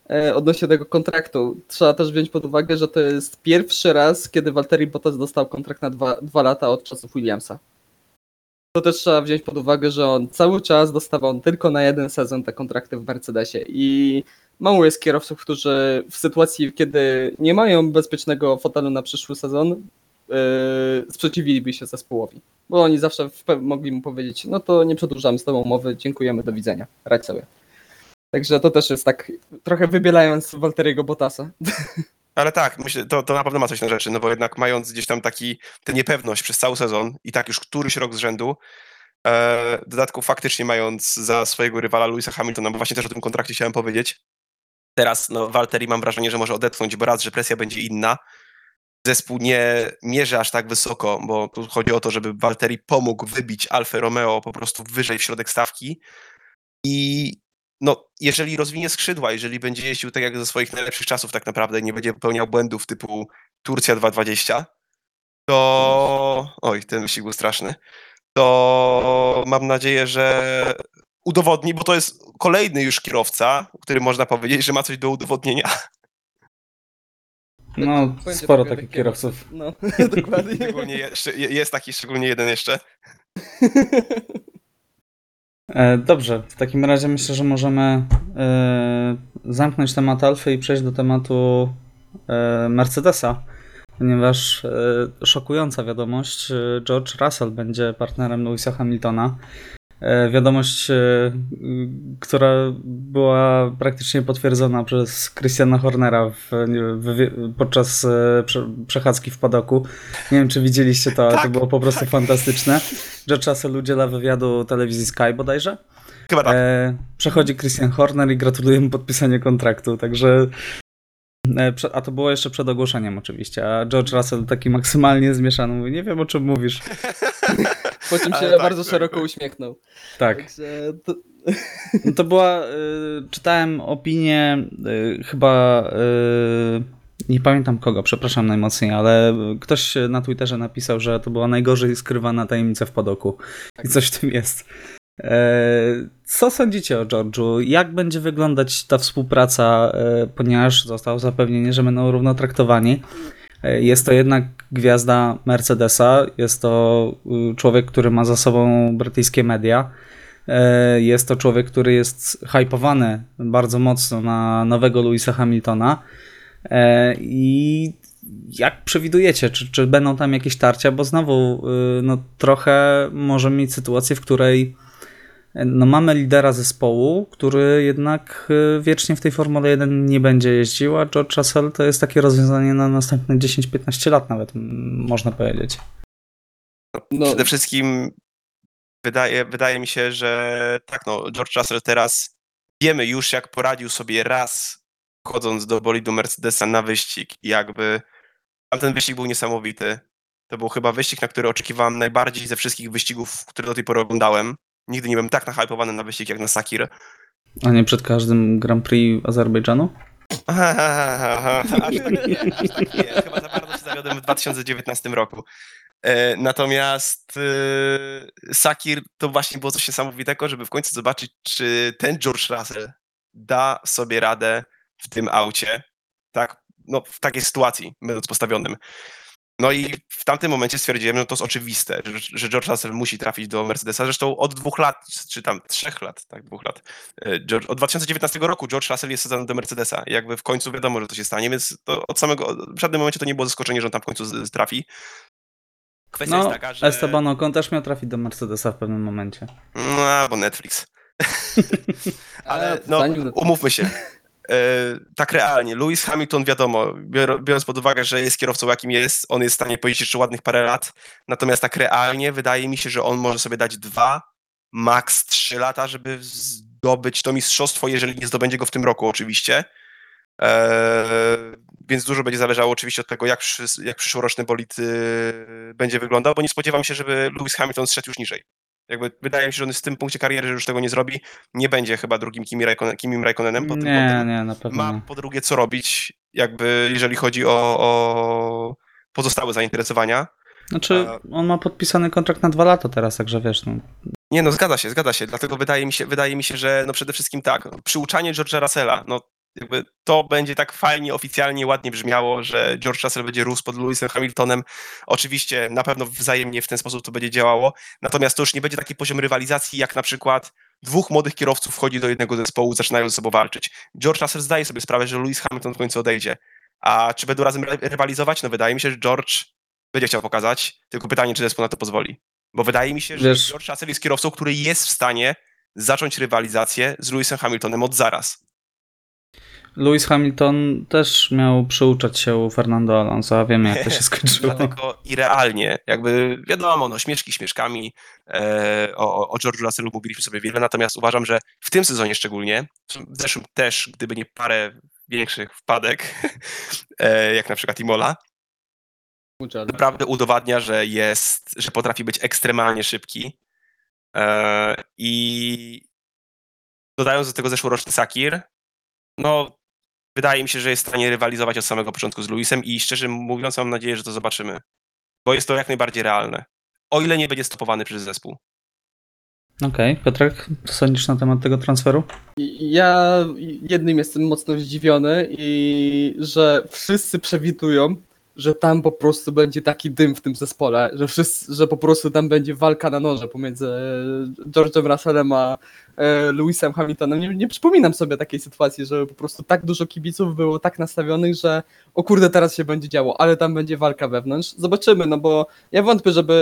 e, odnośnie tego kontraktu. Trzeba też wziąć pod uwagę, że to jest pierwszy raz, kiedy Valtteri Bottas dostał kontrakt na dwa, dwa lata od czasów Williamsa. To też trzeba wziąć pod uwagę, że on cały czas dostawał tylko na jeden sezon te kontrakty w Mercedesie i mało jest kierowców, którzy w sytuacji, kiedy nie mają bezpiecznego fotelu na przyszły sezon, yy, sprzeciwiliby się zespołowi. Bo oni zawsze mogli mu powiedzieć, no to nie przedłużamy z tobą umowy, dziękujemy, do widzenia, radź sobie. Także to też jest tak, trochę wybielając Walteriego Bottasa. Ale tak, myślę, to, to na pewno ma coś na rzeczy, no bo jednak mając gdzieś tam taki, tę niepewność przez cały sezon i tak już któryś rok z rzędu, e, w dodatku faktycznie mając za swojego rywala Louisa Hamiltona, bo właśnie też o tym kontrakcie chciałem powiedzieć, teraz no Walteri mam wrażenie, że może odetchnąć, bo raz, że presja będzie inna, zespół nie mierzy aż tak wysoko, bo tu chodzi o to, żeby Walteri pomógł wybić Alfa Romeo po prostu wyżej w środek stawki i no, jeżeli rozwinie skrzydła, jeżeli będzie jeździł tak jak ze swoich najlepszych czasów tak naprawdę nie będzie popełniał błędów typu Turcja 2.20, to... Oj, ten wyścig był straszny. To mam nadzieję, że udowodni, bo to jest kolejny już kierowca, który można powiedzieć, że ma coś do udowodnienia. No, Będzie sporo takich kierowców. No, dokładnie. Szczególnie jeszcze, jest taki szczególnie jeden jeszcze. E, Dobrze, w takim razie myślę, że możemy e, zamknąć temat Alfy i przejść do tematu e, Mercedesa, ponieważ szokująca wiadomość, George Russell będzie partnerem Lewisa Hamiltona. E, Wiadomość, e, która była praktycznie potwierdzona przez Christiana Hornera w, w, podczas e, prze, przechadzki w padoku. Nie wiem, czy widzieliście to, ale to Tak, było po prostu fantastyczne. George Russell udziela wywiadu telewizji Sky bodajże. Chyba tak. Przechodzi Christian Horner i gratuluje mu podpisania kontraktu, także a to było jeszcze przed ogłoszeniem oczywiście, a George Russell taki maksymalnie zmieszany mówi, nie wiem o czym mówisz. Po czym się tak, bardzo tak, szeroko tak. uśmiechnął. Tak. Także to, No to była, y, czytałem opinię y, chyba, y, nie pamiętam kogo, przepraszam najmocniej, ale ktoś na Twitterze napisał, że to była najgorzej skrywana tajemnica w padoku i coś w tym jest. E, Co sądzicie o George'u? Jak będzie wyglądać ta współpraca, e, ponieważ zostało zapewnienie, że będą równo traktowani? E, Jest to jednak gwiazda Mercedesa, jest to y, człowiek, który ma za sobą brytyjskie media. E, Jest to człowiek, który jest hypowany bardzo mocno na nowego Louisa Hamiltona. E, I jak przewidujecie, czy, czy będą tam jakieś tarcia? Bo znowu, y, no, trochę może mieć sytuację, w której no, mamy lidera zespołu, który jednak y, wiecznie w tej Formule 1 nie będzie jeździł, a George Russell to jest takie rozwiązanie na następne 10-15 lat nawet, można powiedzieć. no, Przede wszystkim wydaje, wydaje mi się, że tak, no, George Russell teraz wiemy już, jak poradził sobie raz wchodząc do bolidu Mercedesa na wyścig i jakby tam ten wyścig był niesamowity. To był chyba wyścig, na który oczekiwałem najbardziej ze wszystkich wyścigów, które do tej pory oglądałem. Nigdy nie byłem tak nahypowany na wyścig jak na Sakir. A nie przed każdym Grand Prix Azerbejdżanu? aż tak nie, aż tak nie. Chyba za bardzo się zawiodłem w 2019 roku. E, Natomiast e, Sakir to właśnie było coś niesamowitego, żeby w końcu zobaczyć, czy ten George Russell da sobie radę w tym aucie, tak, no, w takiej sytuacji, będąc postawionym. No i w tamtym momencie stwierdziłem, że to jest oczywiste, że, że George Russell musi trafić do Mercedesa. Zresztą od dwóch lat, czy tam trzech lat, tak, dwóch lat. e, George, od 2019 roku George Russell jest sezon do Mercedesa. Jakby w końcu wiadomo, że to się stanie, więc to od samego, w żadnym momencie to nie było zaskoczenie, że on tam w końcu z- z- trafi. Kwestia No, jest taka, że... Esteban Ocon też miał trafić do Mercedesa w pewnym momencie. No, albo Netflix. Ale no, umówmy się. E, tak realnie, Lewis Hamilton wiadomo, bior- biorąc pod uwagę, że jest kierowcą jakim jest, on jest w stanie pojeździć jeszcze ładnych parę lat, natomiast tak realnie wydaje mi się, że on może sobie dać dwa, max trzy lata, żeby zdobyć to mistrzostwo, jeżeli nie zdobędzie go w tym roku oczywiście. E, więc dużo będzie zależało oczywiście od tego, jak, przy, jak przyszłoroczny bolid y, będzie wyglądał, bo nie spodziewam się, żeby Lewis Hamilton zszedł już niżej. Jakby wydaje mi się, że on w tym punkcie kariery, już tego nie zrobi. Nie będzie chyba drugim Kimi, Raikkonen, Kimim Raikkonenem tym Nie, nie, na pewno Ma nie. po drugie co robić, jakby jeżeli chodzi o, o pozostałe zainteresowania. Znaczy, on ma podpisany kontrakt na dwa lata teraz, także wiesz, no. Nie, no zgadza się, zgadza się. Dlatego wydaje mi się, wydaje mi się że no przede wszystkim tak, przyuczanie George'a Russella, no jakby to będzie tak fajnie, oficjalnie, ładnie brzmiało, że George Russell będzie rósł pod Lewisem Hamiltonem. Oczywiście na pewno wzajemnie w ten sposób to będzie działało, natomiast to już nie będzie taki poziom rywalizacji, jak na przykład dwóch młodych kierowców wchodzi do jednego zespołu, zaczynają ze sobą walczyć. George Russell zdaje sobie sprawę, że Lewis Hamilton w końcu odejdzie. A czy będą razem rywalizować? No wydaje mi się, że George będzie chciał pokazać, tylko pytanie, czy zespół na to pozwoli. Bo wydaje mi się, że Wiesz- George Russell jest kierowcą, który jest w stanie zacząć rywalizację z Lewisem Hamiltonem od zaraz. Lewis Hamilton też miał przyuczać się u Fernando Alonso, a wiemy jak to się skończyło. Dlatego i realnie, jakby wiadomo, no śmieszki śmieszkami, e, o, o George'u Russellu mówiliśmy sobie wiele, natomiast uważam, że w tym sezonie szczególnie, w zeszłym też, gdyby nie parę większych wpadek, e, jak na przykład Imola, naprawdę udowadnia, że jest, że potrafi być ekstremalnie szybki. E, I dodając do tego zeszłoroczny Sakir, no wydaje mi się, że jest w stanie rywalizować od samego początku z Luisem i szczerze mówiąc mam nadzieję, że to zobaczymy. Bo jest to jak najbardziej realne. O ile nie będzie stopowany przez zespół. Okej, Piotrek, co sądzisz na temat tego transferu? Ja jednym jestem mocno zdziwiony i że wszyscy przewidują, że tam po prostu będzie taki dym w tym zespole, że, wszyscy, że po prostu tam będzie walka na noże pomiędzy George'em Russellem a e, Lewisem Hamiltonem. Nie, nie przypominam sobie takiej sytuacji, że po prostu tak dużo kibiców było tak nastawionych, że o kurde teraz się będzie działo, ale tam będzie walka wewnątrz. Zobaczymy, no bo ja wątpię, żeby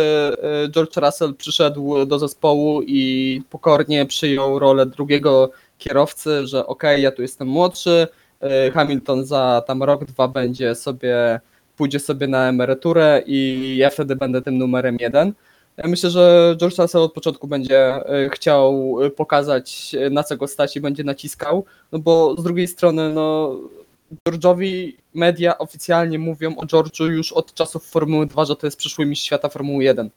e, George Russell przyszedł do zespołu i pokornie przyjął rolę drugiego kierowcy, że okej, ja tu jestem młodszy, Hamilton za tam rok, dwa będzie sobie, pójdzie sobie na emeryturę i ja wtedy będę tym numerem jeden. Ja myślę, że George Russell od początku będzie y, chciał y, pokazać y, na co go stać i będzie naciskał, no bo z drugiej strony no George'owi media oficjalnie mówią o George'u już od czasów Formuły 2, że to jest przyszły mistrz świata Formuły 1.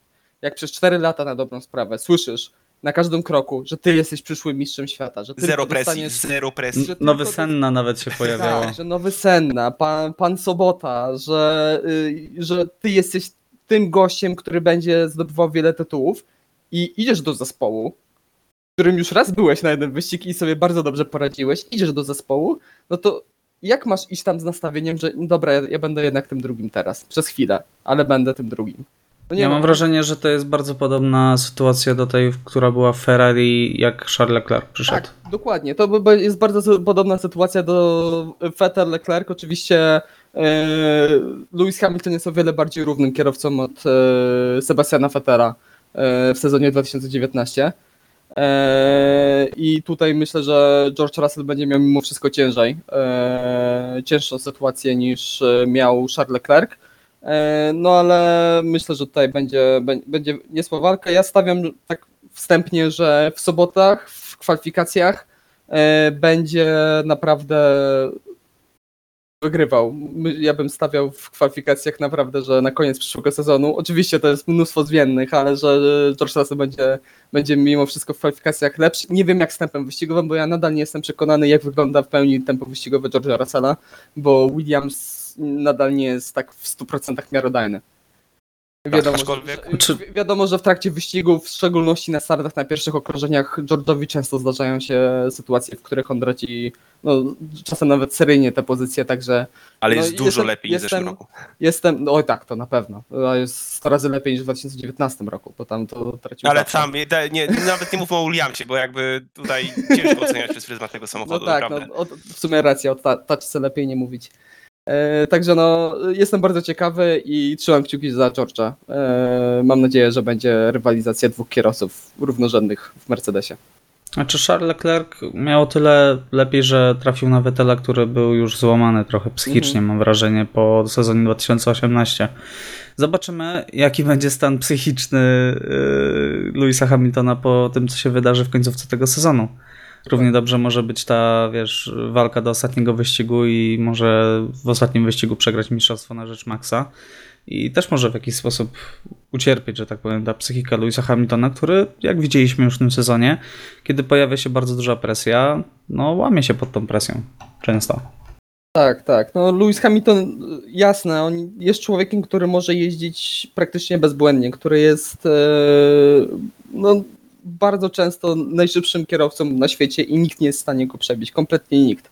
Jak przez 4 lata na dobrą sprawę słyszysz na każdym kroku, że ty jesteś przyszłym mistrzem świata, że ty Zero presji, dostaniesz... zero presji. że Nowy tylko- Senna nawet się pojawiało. Tak, że nowy Senna, pan, pan Sobota, że, y, że ty jesteś tym gościem, który będzie zdobywał wiele tytułów i idziesz do zespołu, w którym już raz byłeś na jeden wyścig i sobie bardzo dobrze poradziłeś, idziesz do zespołu, no to jak masz iść tam z nastawieniem, że dobra, ja, ja będę jednak tym drugim teraz, przez chwilę, ale będę tym drugim. No Ja no, mam wrażenie, że to jest bardzo podobna sytuacja do tej, która była w Ferrari, jak Charles Leclerc przyszedł. Tak, dokładnie. To jest bardzo podobna sytuacja do Vettel Leclerc. Oczywiście e, Lewis Hamilton jest o wiele bardziej równym kierowcą od e, Sebastiana Vettela e, w sezonie 2019. E, I tutaj myślę, że George Russell będzie miał mimo wszystko ciężej, e, cięższą sytuację niż e, miał Charles Leclerc. E, No ale myślę, że tutaj będzie, bę- będzie niezła walka. Ja stawiam tak wstępnie, że w sobotach, w kwalifikacjach e, będzie naprawdę wygrywał. Ja bym stawiał w kwalifikacjach naprawdę, że na koniec przyszłego sezonu, oczywiście to jest mnóstwo zmiennych, ale że George Russell będzie, będzie mimo wszystko w kwalifikacjach lepszy. Nie wiem jak z tempem wyścigowym, bo ja nadal nie jestem przekonany jak wygląda w pełni tempo wyścigowe George'a Russella, bo Williams nadal nie jest tak w 100% miarodajny. Wiadomo, aczkolwiek- że, wi- wiadomo, że w trakcie wyścigów, w szczególności na startach, na pierwszych okrążeniach, George'owi często zdarzają się sytuacje, w których on traci, no, czasem nawet seryjnie te pozycje, także Ale No jest i dużo jestem- lepiej niż w zeszłym roku. jestem, no oj tak, to na pewno, To jest 100 razy lepiej niż w 2019 roku, bo tam to tracił Ale zawsze. tam, nie, nawet nie mówmy o Williamsie, bo jakby tutaj ciężko oceniać przez pryzmat tego No samochodu, tak, naprawdę. no, o, w sumie racja, o ta- taczce lepiej nie mówić. E, także no, jestem bardzo ciekawy i trzymam kciuki za George'a. E, mam nadzieję, że będzie rywalizacja dwóch kierowców równorzędnych w Mercedesie. Znaczy Charles Leclerc miał tyle lepiej, że trafił na Vettela, który był już złamany trochę psychicznie, Mhm. mam wrażenie, po sezonie 2018. Zobaczymy, jaki będzie stan psychiczny yy, Louisa Hamiltona po tym, co się wydarzy w końcówce tego sezonu. Równie dobrze może być ta, wiesz, walka do ostatniego wyścigu i może w ostatnim wyścigu przegrać mistrzostwo na rzecz Maxa. I też może w jakiś sposób ucierpieć, że tak powiem, ta psychika Louisa Hamiltona, który, jak widzieliśmy już w tym sezonie, kiedy pojawia się bardzo duża presja, no łamie się pod tą presją. Często. Tak, tak. No Lewis Hamilton, jasne, on jest człowiekiem, który może jeździć praktycznie bezbłędnie, który jest e, no, bardzo często najszybszym kierowcą na świecie i nikt nie jest w stanie go przebić, kompletnie nikt.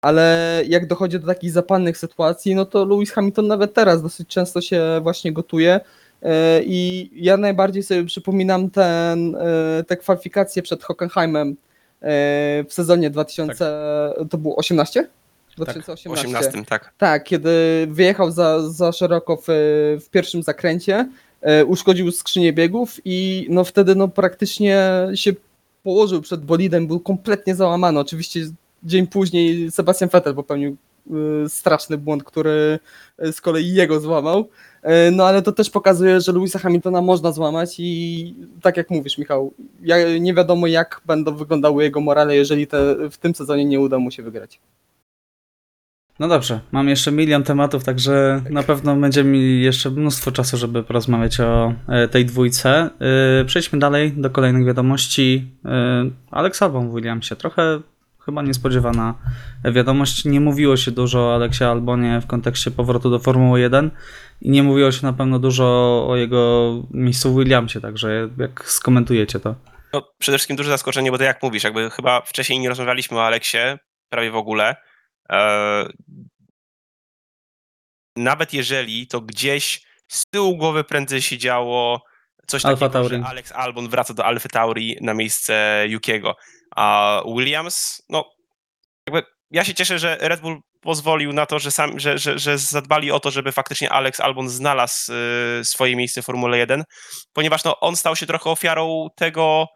Ale jak dochodzi do takich zapalnych sytuacji, no to Lewis Hamilton nawet teraz dosyć często się właśnie gotuje. E, I ja najbardziej sobie przypominam ten, e, te kwalifikacje przed Hockenheimem w sezonie 2000, to było 18? 2018. 18, tak. Tak, kiedy wyjechał za, za szeroko w, w pierwszym zakręcie, e, uszkodził skrzynię biegów i no wtedy no praktycznie się położył przed bolidem, był kompletnie załamany. Oczywiście dzień później Sebastian Vettel popełnił e, straszny błąd, który z kolei jego złamał. E, no ale to też pokazuje, że Louisa Hamiltona można złamać i tak jak mówisz Michał, nie wiadomo jak będą wyglądały jego morale, jeżeli te, w tym sezonie nie uda mu się wygrać. No dobrze, mam jeszcze milion tematów, także na pewno będziemy mieli jeszcze mnóstwo czasu, żeby porozmawiać o e, tej dwójce. E, przejdźmy dalej do kolejnych wiadomości. E, Alex Albon w Williamsie. Trochę chyba niespodziewana wiadomość. Nie mówiło się dużo o Aleksie Albonie w kontekście powrotu do Formuły 1 i nie mówiło się na pewno dużo o jego miejscu w Williamsie, także jak skomentujecie to? No, przede wszystkim duże zaskoczenie, bo to jak mówisz, jakby chyba wcześniej nie rozmawialiśmy o Aleksie prawie w ogóle. E, nawet jeżeli to gdzieś z tyłu głowy prędzej się działo coś Alpha takiego, Tauri. że Alex Albon wraca do Alfa Tauri na miejsce Yukiego. A Williams, no jakby ja się cieszę, że Red Bull pozwolił na to, że, sam, że, że, że zadbali o to, żeby faktycznie Alex Albon znalazł y, swoje miejsce w Formule 1, ponieważ no, on stał się trochę ofiarą tego,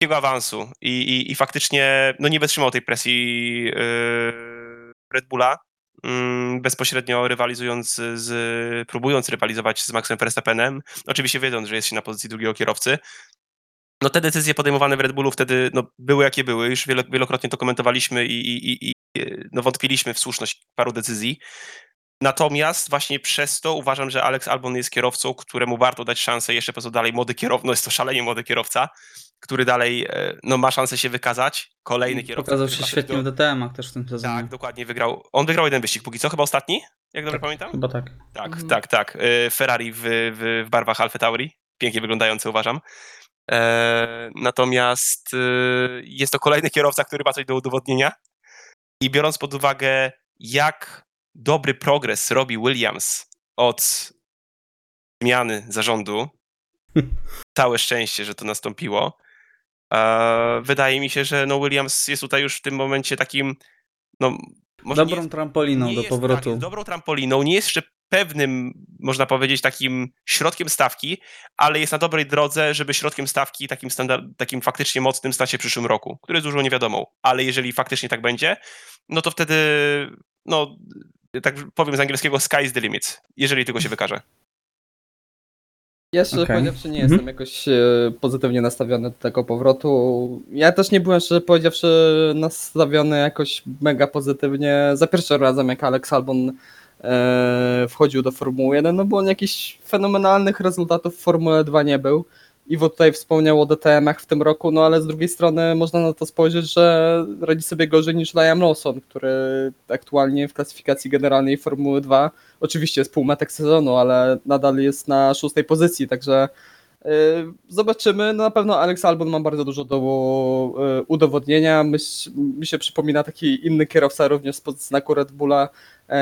jego awansu i, i, i faktycznie no, nie wytrzymał tej presji yy, Red Bulla, yy, bezpośrednio rywalizując z, próbując rywalizować z Maxem Verstappenem, oczywiście wiedząc, że jest się na pozycji drugiego kierowcy. No te decyzje podejmowane w Red Bullu wtedy no, były jakie były, już wielokrotnie to komentowaliśmy i, i, i no, wątpiliśmy w słuszność paru decyzji. Natomiast właśnie przez to uważam, że Alex Albon jest kierowcą, któremu warto dać szansę jeszcze po prostu dalej młody kierowca, no jest to szalenie młody kierowca, który dalej e, no, ma szansę się wykazać. Kolejny kierowca. Pokazał się świetnie do... w DTM-ach też w tym sezonie. Tak, dokładnie, wygrał. On wygrał jeden wyścig póki co, chyba ostatni, jak dobrze tak, pamiętam? Chyba tak. Tak, mhm. tak, tak. E, Ferrari w, w, w barwach Alfa Tauri. Pięknie wyglądający, uważam. E, natomiast e, jest to kolejny kierowca, który ma coś do udowodnienia. I biorąc pod uwagę, jak dobry progres robi Williams od zmiany zarządu, całe szczęście, że to nastąpiło. Wydaje mi się, że no Williams jest tutaj już w tym momencie takim no, dobrą jest, trampoliną do jest, powrotu. Tak, dobrą trampoliną, nie jest jeszcze pewnym, można powiedzieć, takim środkiem stawki, ale jest na dobrej drodze, żeby środkiem stawki takim, standard, takim faktycznie mocnym stać się w przyszłym roku, który jest dużo niewiadomą. Ale jeżeli faktycznie tak będzie, no to wtedy, no, tak powiem z angielskiego, sky is the limit, jeżeli tylko się wykaże. Ja szczerze okay. powiedziawszy nie mhm. jestem jakoś e, pozytywnie nastawiony do tego powrotu. Ja też nie byłem szczerze powiedziawszy nastawiony jakoś mega pozytywnie za pierwszym razem jak Alex Albon e, wchodził do Formuły 1, no bo on jakichś fenomenalnych rezultatów w Formule 2 nie był. Iwo tutaj wspomniał o DTM-ach w tym roku, no ale z drugiej strony można na to spojrzeć, że radzi sobie gorzej niż Liam Lawson, który aktualnie w klasyfikacji generalnej Formuły 2 oczywiście jest półmetek sezonu, ale nadal jest na szóstej pozycji, także yy, zobaczymy. No na pewno Alex Albon ma bardzo dużo do yy, udowodnienia. Myś, mi się przypomina taki inny kierowca również spod znaku Red Bulla, yy,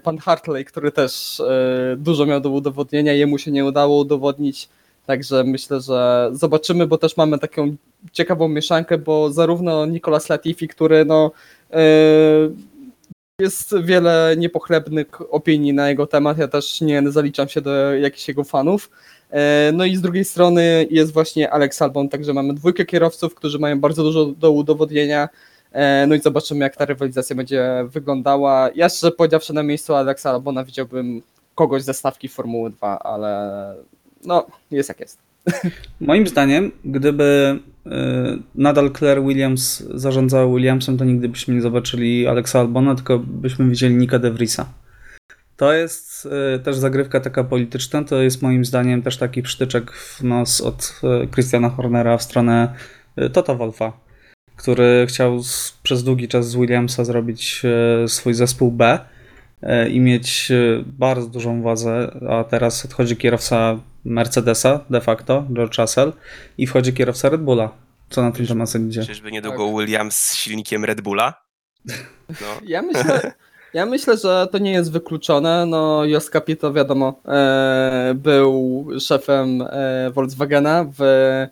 pan Hartley, który też yy, dużo miał do udowodnienia, jemu się nie udało udowodnić Także myślę, że zobaczymy, bo też mamy taką ciekawą mieszankę, bo zarówno Nicolas Latifi, który no, yy, jest wiele niepochlebnych opinii na jego temat, ja też nie zaliczam się do jakichś jego fanów. Yy, no i z drugiej strony jest właśnie Alex Albon, także mamy dwójkę kierowców, którzy mają bardzo dużo do udowodnienia. Yy, no i zobaczymy, jak ta rywalizacja będzie wyglądała. Ja szczerze powiedziawszy, na miejscu Alexa Albona widziałbym kogoś ze stawki Formuły 2, ale no, jest jak jest. Moim zdaniem, gdyby y, nadal Claire Williams zarządzała Williamsem, to nigdy byśmy nie zobaczyli Alexa Albona, tylko byśmy widzieli Nika De Vriesa. To jest y, też zagrywka taka polityczna, to jest moim zdaniem też taki przytyczek w nos od y, Christiana Hornera w stronę Tota Wolfa. który chciał przez długi czas z Williamsa zrobić swój zespół B i mieć bardzo dużą władzę, a teraz odchodzi kierowca Mercedesa de facto, George Russell, i wchodzi kierowca Red Bulla. Co na ten temat sądzicie? Czyżby niedługo Williams z silnikiem Red Bulla? No. Ja myślę, ja myślę, że to nie jest wykluczone. No, Jos Capito, wiadomo, e, był szefem e, Volkswagena w, e,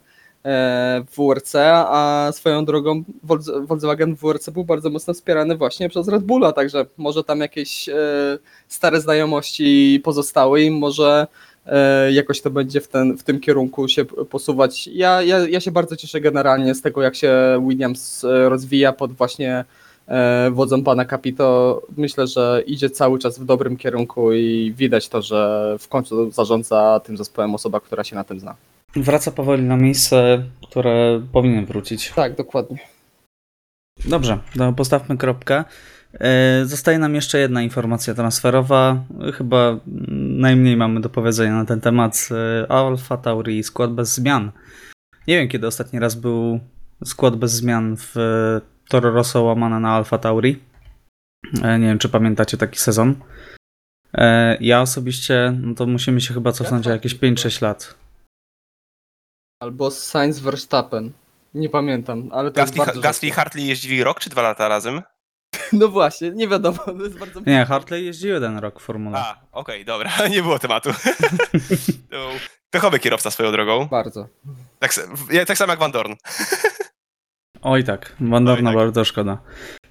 w WRC, a swoją drogą Volks- Volkswagen w WRC był bardzo mocno wspierany właśnie przez Red Bulla, także może tam jakieś e, stare znajomości pozostały i może jakoś to będzie w, ten, w tym kierunku się posuwać. Ja, ja, ja się bardzo cieszę generalnie z tego, jak się Williams e, rozwija pod właśnie e, wodzą pana Capito. Myślę, że idzie cały czas w dobrym kierunku i widać to, że w końcu zarządza tym zespołem osoba, która się na tym zna. Wraca powoli na miejsce, które powinien wrócić. Tak, dokładnie. Dobrze, to postawmy kropkę. E, Zostaje nam jeszcze jedna informacja transferowa. Chyba najmniej mamy do powiedzenia na ten temat. E, Alfa Tauri, skład bez zmian. Nie wiem, kiedy ostatni raz był skład bez zmian w e, Toro Rosso łamane na Alfa Tauri. E, Nie wiem, czy pamiętacie taki sezon. Ja osobiście, no to musimy się chyba cofnąć o jakieś 5-6 lat. Albo Sainz Verstappen. Nie pamiętam, ale to jest Gasly, bardzo Gasly i. Hartley jeździli rok czy dwa lata razem? No właśnie, nie wiadomo, to jest bardzo... Nie, Hartley jeździł jeden rok w Formule. A, okej, dobra, nie było tematu. to był pechowy kierowca swoją drogą. Bardzo. Tak, s- ja- tak samo jak Van Dorn. Oj tak, Van Dorna tak. bardzo szkoda.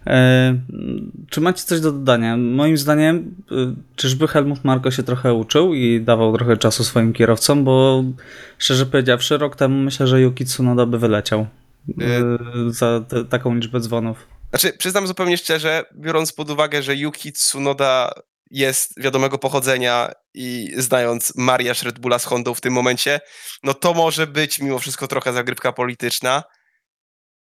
E, czy macie coś do dodania? Moim zdaniem, y, czyżby Helmut Marko się trochę uczył i dawał trochę czasu swoim kierowcom, bo szczerze powiedziawszy, rok temu myślę, że Yuki Tsunoda by wyleciał y, za te, taką liczbę dzwonów. Znaczy, przyznam zupełnie szczerze, biorąc pod uwagę, że Yuki Tsunoda jest wiadomego pochodzenia i znając mariaż Red Bulla z Hondą w tym momencie, no to może być mimo wszystko trochę zagrywka polityczna,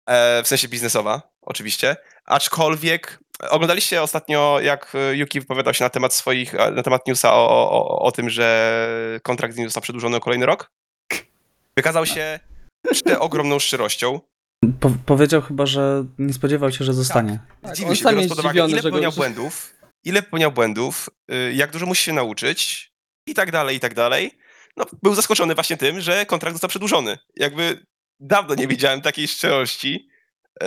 e, w sensie biznesowa, oczywiście. Aczkolwiek oglądaliście ostatnio, jak e, Yuki wypowiadał się na temat swoich, e, na temat newsa o, o, o, tym, że kontrakt z nim został przedłużony o kolejny rok? Wykazał się ogromną szczerością. Po, powiedział chyba, że nie spodziewał się, że zostanie. Tak, Dziwił on się, biorąc pod uwagę, ile go- popełniał błędów, ile popełniał błędów, y, jak dużo musi się nauczyć i tak dalej, i tak dalej. No, był zaskoczony właśnie tym, że kontrakt został przedłużony. Jakby dawno nie widziałem takiej szczerości y,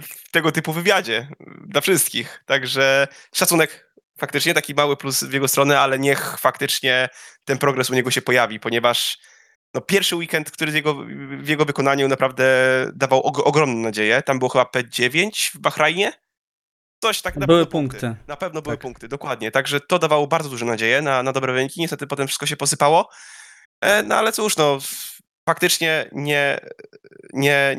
w tego typu wywiadzie y, dla wszystkich. Także szacunek faktycznie, taki mały plus w jego stronę, ale niech faktycznie ten progres u niego się pojawi, ponieważ no, pierwszy weekend, który w jego, w jego wykonaniu naprawdę dawał og- ogromną nadzieję. Tam było chyba P9 w Bahrajnie. Coś tak na Były pewno punkty. Na pewno były Tak. punkty, dokładnie. Także to dawało bardzo duże nadzieję na, na dobre wyniki. Niestety potem wszystko się posypało. E, no ale cóż, no faktycznie nie, nie,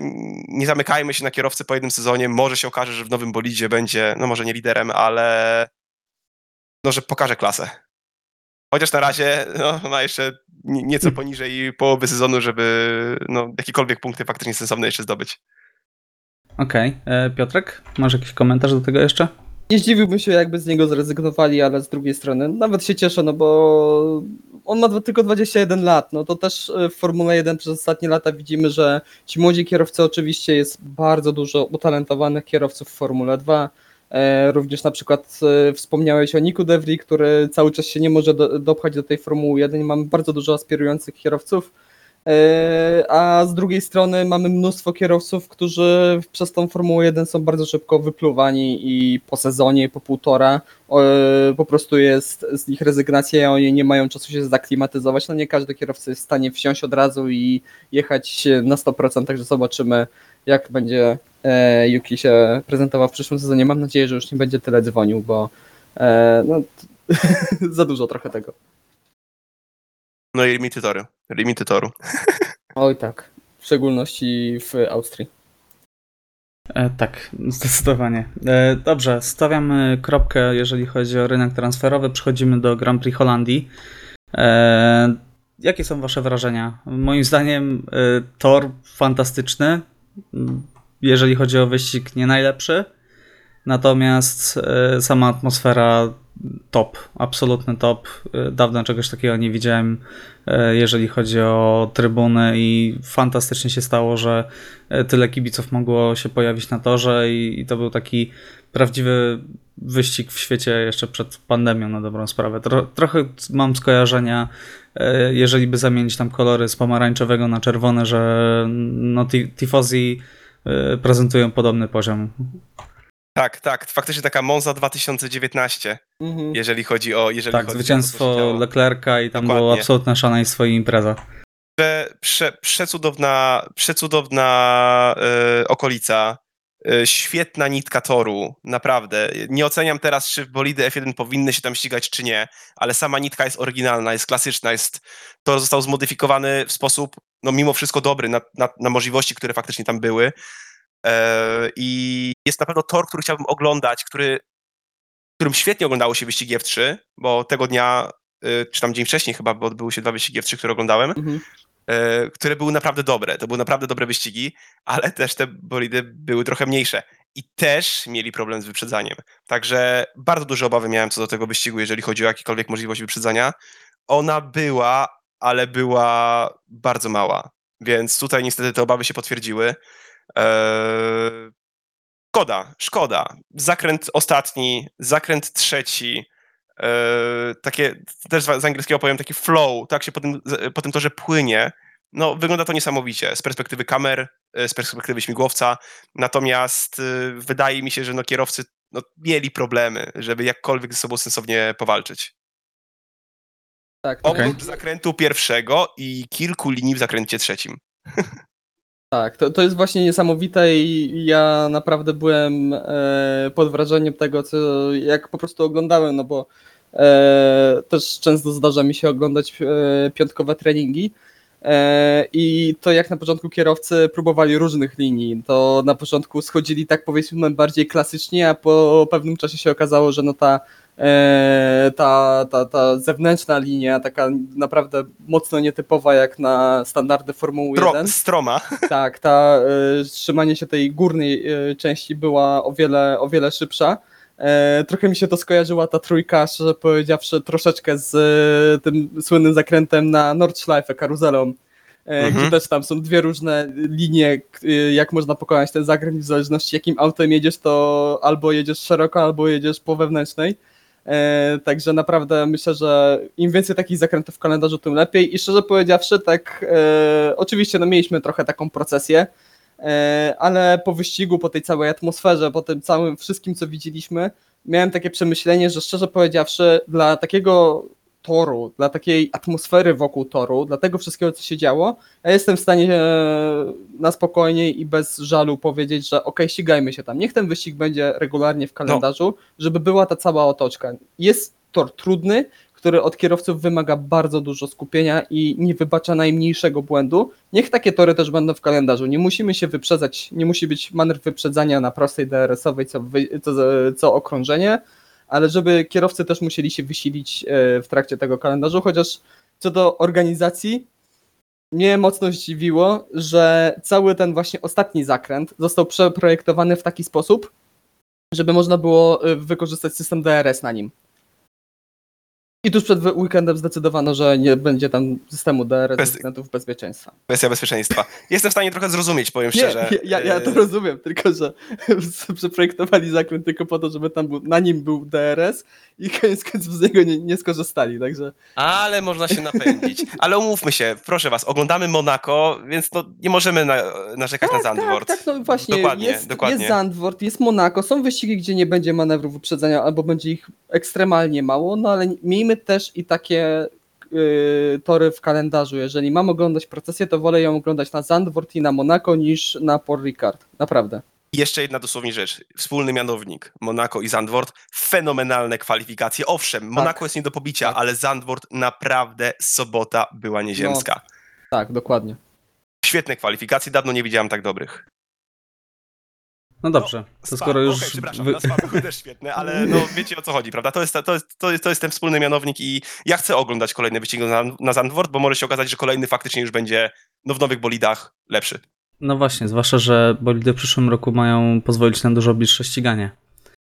nie zamykajmy się na kierowcy po jednym sezonie. Może się okaże, że w nowym bolidzie będzie, no może nie liderem, ale no, że pokaże klasę. Chociaż na razie no, ma jeszcze ni- nieco poniżej połowy sezonu, żeby no, jakiekolwiek punkty faktycznie sensowne jeszcze zdobyć. Okej, e, Piotrek, masz jakiś komentarz do tego jeszcze? Nie zdziwiłbym się, jakby z niego zrezygnowali, ale z drugiej strony nawet się cieszę, no bo on ma tylko 21 lat. No to też e, w Formule 1 przez ostatnie lata widzimy, że ci młodzi kierowcy oczywiście jest bardzo dużo utalentowanych kierowców w Formule 2. E, Również na przykład e, wspomniałeś o Niku Devry, który cały czas się nie może do, dopchać do tej Formuły 1. Mamy bardzo dużo aspirujących kierowców. E, A z drugiej strony mamy mnóstwo kierowców, którzy przez tą Formułę 1 są bardzo szybko wypluwani i po sezonie, po półtora po prostu jest z nich rezygnacja, oni nie mają czasu się zaklimatyzować. No nie każdy kierowca jest w stanie wsiąść od razu i jechać na 100%, także zobaczymy jak będzie e, Yuki się prezentował w przyszłym sezonie. Mam nadzieję, że już nie będzie tyle dzwonił, bo e, no, za dużo trochę tego. No i limity toru. Limity toru. Oj tak, w szczególności w Austrii. E, tak, zdecydowanie. E, dobrze, stawiamy kropkę, jeżeli chodzi o rynek transferowy. Przechodzimy do Grand Prix Holandii. E, jakie są Wasze wrażenia? Moim zdaniem e, tor fantastyczny. Jeżeli chodzi o wyścig, nie najlepszy. Natomiast e, sama atmosfera top, absolutny top. E, Dawno czegoś takiego nie widziałem, e, jeżeli chodzi o trybuny i fantastycznie się stało, że tyle kibiców mogło się pojawić na torze i, to był taki prawdziwy wyścig w świecie jeszcze przed pandemią na dobrą sprawę. Tro, trochę mam skojarzenia, jeżeli by zamienić tam kolory z pomarańczowego na czerwone, że no, ti- tifosi e, prezentują podobny poziom. Tak, tak, faktycznie taka Monza 2019, Mhm. jeżeli chodzi o... Jeżeli Tak, chodzi o zwycięstwo działo. Leclerca i tam było Dokładnie. absolutne szaleństwo i impreza. Prze, prze, przecudowna, przecudowna e, okolica, e, świetna nitka toru, naprawdę. Nie oceniam teraz, czy bolidy F1 powinny się tam ścigać, czy nie, ale sama nitka jest oryginalna, jest klasyczna, jest, tor został zmodyfikowany w sposób, no mimo wszystko dobry, na, na, na możliwości, które faktycznie tam były. E, I jest na pewno tor, który chciałbym oglądać, który, którym świetnie oglądało się wyścigi F3, bo tego dnia, e, czy tam dzień wcześniej chyba, bo odbyły się dwa wyścigi F3, które oglądałem Mhm. E, które były naprawdę dobre. To były naprawdę dobre wyścigi, ale też te bolidy były trochę mniejsze. I też mieli problem z wyprzedzaniem. Także bardzo duże obawy miałem co do tego wyścigu, jeżeli chodzi o jakiekolwiek możliwość wyprzedzania. Ona była, ale była bardzo mała. Więc tutaj niestety te obawy się potwierdziły. Eee, Szkoda, szkoda. Zakręt ostatni, zakręt trzeci, takie, też z angielskiego powiem, taki flow, tak się po tym, po tym torze płynie. No, wygląda to niesamowicie z perspektywy kamer, e, z perspektywy śmigłowca, natomiast e, wydaje mi się, że no, kierowcy no, mieli problemy, żeby jakkolwiek ze sobą sensownie powalczyć. Tak. Oprócz zakrętu pierwszego i kilku linii w zakręcie trzecim. Tak, to, to jest właśnie niesamowite i ja naprawdę byłem e, pod wrażeniem tego, co jak po prostu oglądałem, no bo e, też często zdarza mi się oglądać e, piątkowe treningi e, i to jak na początku kierowcy próbowali różnych linii, to na początku schodzili tak powiedzmy bardziej klasycznie, a po pewnym czasie się okazało, że no ta ta, ta, ta zewnętrzna linia, taka naprawdę mocno nietypowa jak na standardy Formuły Tro, 1. stroma. Tak, ta y, trzymanie się tej górnej y, części była o wiele, o wiele szybsza. E, trochę mi się to skojarzyła ta trójka, szczerze powiedziawszy, troszeczkę z tym słynnym zakrętem na Nordschleife, karuzelą. E, Mhm. Gdzie też tam są dwie różne linie, jak można pokonać ten zakręt, w zależności jakim autem jedziesz, to albo jedziesz szeroko, albo jedziesz po wewnętrznej. E, także naprawdę myślę, że im więcej takich zakrętów w kalendarzu, tym lepiej. I szczerze powiedziawszy, tak e, oczywiście no, mieliśmy trochę taką procesję, e, ale po wyścigu, po tej całej atmosferze, po tym całym wszystkim, co widzieliśmy, miałem takie przemyślenie, że szczerze powiedziawszy, dla takiego toru, dla takiej atmosfery wokół toru, dla tego wszystkiego, co się działo, ja jestem w stanie e, na spokojnie i bez żalu powiedzieć, że ok, ścigajmy się tam. Niech ten wyścig będzie regularnie w kalendarzu, żeby była ta cała otoczka. Jest tor trudny, który od kierowców wymaga bardzo dużo skupienia i nie wybacza najmniejszego błędu. Niech takie tory też będą w kalendarzu. Nie musimy się wyprzedzać, nie musi być manewr wyprzedzania na prostej DRS-owej co, co, co okrążenie, ale żeby kierowcy też musieli się wysilić e, w trakcie tego kalendarzu, chociaż co do organizacji, mnie mocno zdziwiło, że cały ten właśnie ostatni zakręt został przeprojektowany w taki sposób, żeby można było e, wykorzystać system DRS na nim. I tuż przed weekendem zdecydowano, że nie będzie tam systemu DRS względów bezpieczeństwa. Kwestia bezpieczeństwa. Jestem w stanie trochę zrozumieć, powiem Nie, szczerze. ja, ja to E, rozumiem, tylko że przeprojektowali zakręt tylko po to, żeby tam był, na nim był DRS i koniec końców z niego nie, nie skorzystali, także Ale można się napędzić. Ale umówmy się, proszę was, oglądamy Monako, więc no, nie możemy na, narzekać na Zandvoort. Tak, tak, no właśnie, Dokładnie, jest, dokładnie. jest Zandvoort, jest Monako, są wyścigi, gdzie nie będzie manewrów wyprzedzenia, albo będzie ich ekstremalnie mało, no ale miejmy też i takie y, tory w kalendarzu. Jeżeli mam oglądać procesję, to wolę ją oglądać na Zandvoort i na Monako niż na Port Ricard. Naprawdę. I jeszcze jedna dosłownie rzecz. Wspólny mianownik. Monako i Zandvoort. Fenomenalne kwalifikacje. Owszem, Monako jest nie do pobicia, Tak. ale Zandvoort naprawdę sobota była nieziemska. Tak, dokładnie. Świetne kwalifikacje, dawno nie widziałem tak dobrych. No dobrze, to Spa, skoro już. okej, przepraszam, wy- na Spa też świetne, ale no wiecie o co chodzi, prawda? To jest, to, jest, to, jest, to jest ten wspólny mianownik i ja chcę oglądać kolejne wyścigi na, na Zandvoort, bo może się okazać, że kolejny faktycznie już będzie no, w nowych bolidach lepszy. No właśnie, zwłaszcza, że bolidy w przyszłym roku mają pozwolić na dużo bliższe ściganie.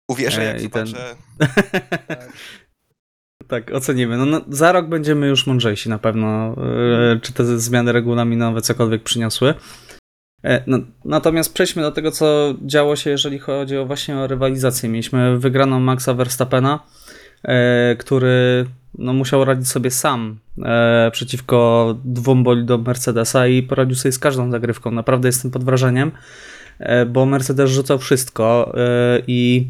Uwierzę, E, jak i ten- zobaczę... Tak, ocenimy. No, no, za rok będziemy już mądrzejsi na pewno, yy, czy te zmiany regulaminowe cokolwiek przyniosły. E, no, natomiast przejdźmy do tego, co działo się, jeżeli chodzi o właśnie o rywalizację. Mieliśmy wygraną Maxa Verstappena, e, który no, musiał radzić sobie sam e, przeciwko dwóm bolidom Mercedesa i poradził sobie z każdą zagrywką. Naprawdę jestem pod wrażeniem, bo Mercedes rzucał wszystko i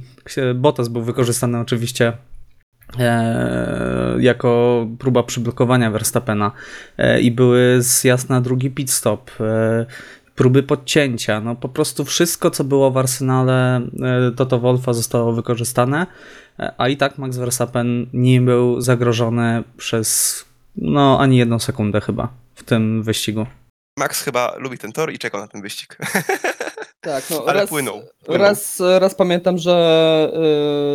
Bottas był wykorzystany oczywiście jako próba przyblokowania Verstappena i były z jasna drugi pit stop próby podcięcia. No po prostu wszystko, co było w arsenale Toto Wolfa zostało wykorzystane, a i tak Max Verstappen nie był zagrożony przez no ani jedną sekundę chyba w tym wyścigu. Max chyba lubi ten tor i czekał na ten wyścig. Tak, no, Ale raz, płynął, płynął. Raz, raz pamiętam, że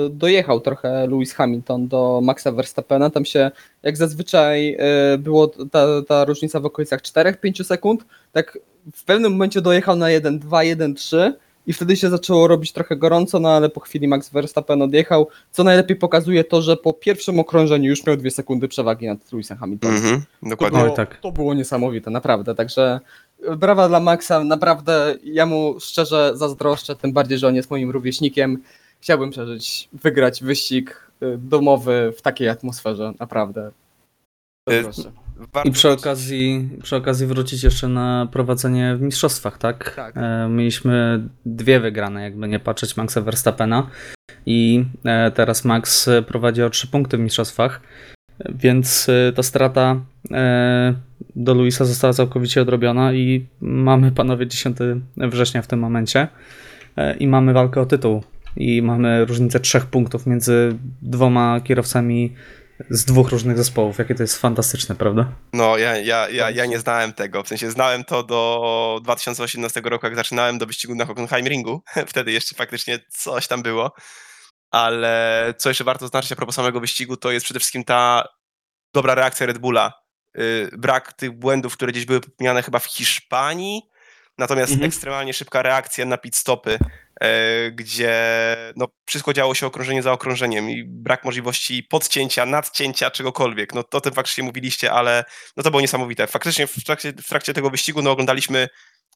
y, dojechał trochę Lewis Hamilton do Maxa Verstappena. Tam się, jak zazwyczaj, y, było ta, ta różnica w okolicach 4-5 sekund. Tak w pewnym momencie dojechał na 1-2, 1-3 i wtedy się zaczęło robić trochę gorąco, no ale po chwili Max Verstappen odjechał, co najlepiej pokazuje to, że po pierwszym okrążeniu już miał dwie sekundy przewagi nad Lewisem Hamiltonem. Mhm, To dokładnie. było, Oj, tak. to było niesamowite, naprawdę. Także e, brawa dla Maxa, naprawdę ja mu szczerze zazdroszczę, tym bardziej, że on jest moim rówieśnikiem. Chciałbym przeżyć, wygrać wyścig e, domowy w takiej atmosferze, naprawdę. Zazdroszczę. I przy okazji, przy okazji wrócić jeszcze na prowadzenie w mistrzostwach, tak? Tak. E, mieliśmy dwie wygrane, jakby nie patrzeć Maxa Verstappena i e, teraz Max prowadzi o trzy punkty w mistrzostwach, więc e, ta strata e, do Luisa została całkowicie odrobiona i mamy panowie 10 września w tym momencie e, i mamy walkę o tytuł i mamy różnicę trzech punktów między dwoma kierowcami z dwóch różnych zespołów. Jakie to jest fantastyczne, prawda? No, ja, ja, ja, ja nie znałem tego. W sensie znałem to do 2018 roku, jak zaczynałem do wyścigu na Hockenheimringu. Wtedy jeszcze faktycznie coś tam było. Ale co jeszcze warto zaznaczyć a propos samego wyścigu, to jest przede wszystkim ta dobra reakcja Red Bulla. Yy, brak tych błędów, które gdzieś były popełniane chyba w Hiszpanii. Natomiast Mhm. ekstremalnie szybka reakcja na pit stopy, e, gdzie no, wszystko działo się okrążenie za okrążeniem i brak możliwości podcięcia, nadcięcia, czegokolwiek. No to o tym faktycznie mówiliście, ale no to było niesamowite. Faktycznie w trakcie, w trakcie tego wyścigu no, oglądaliśmy,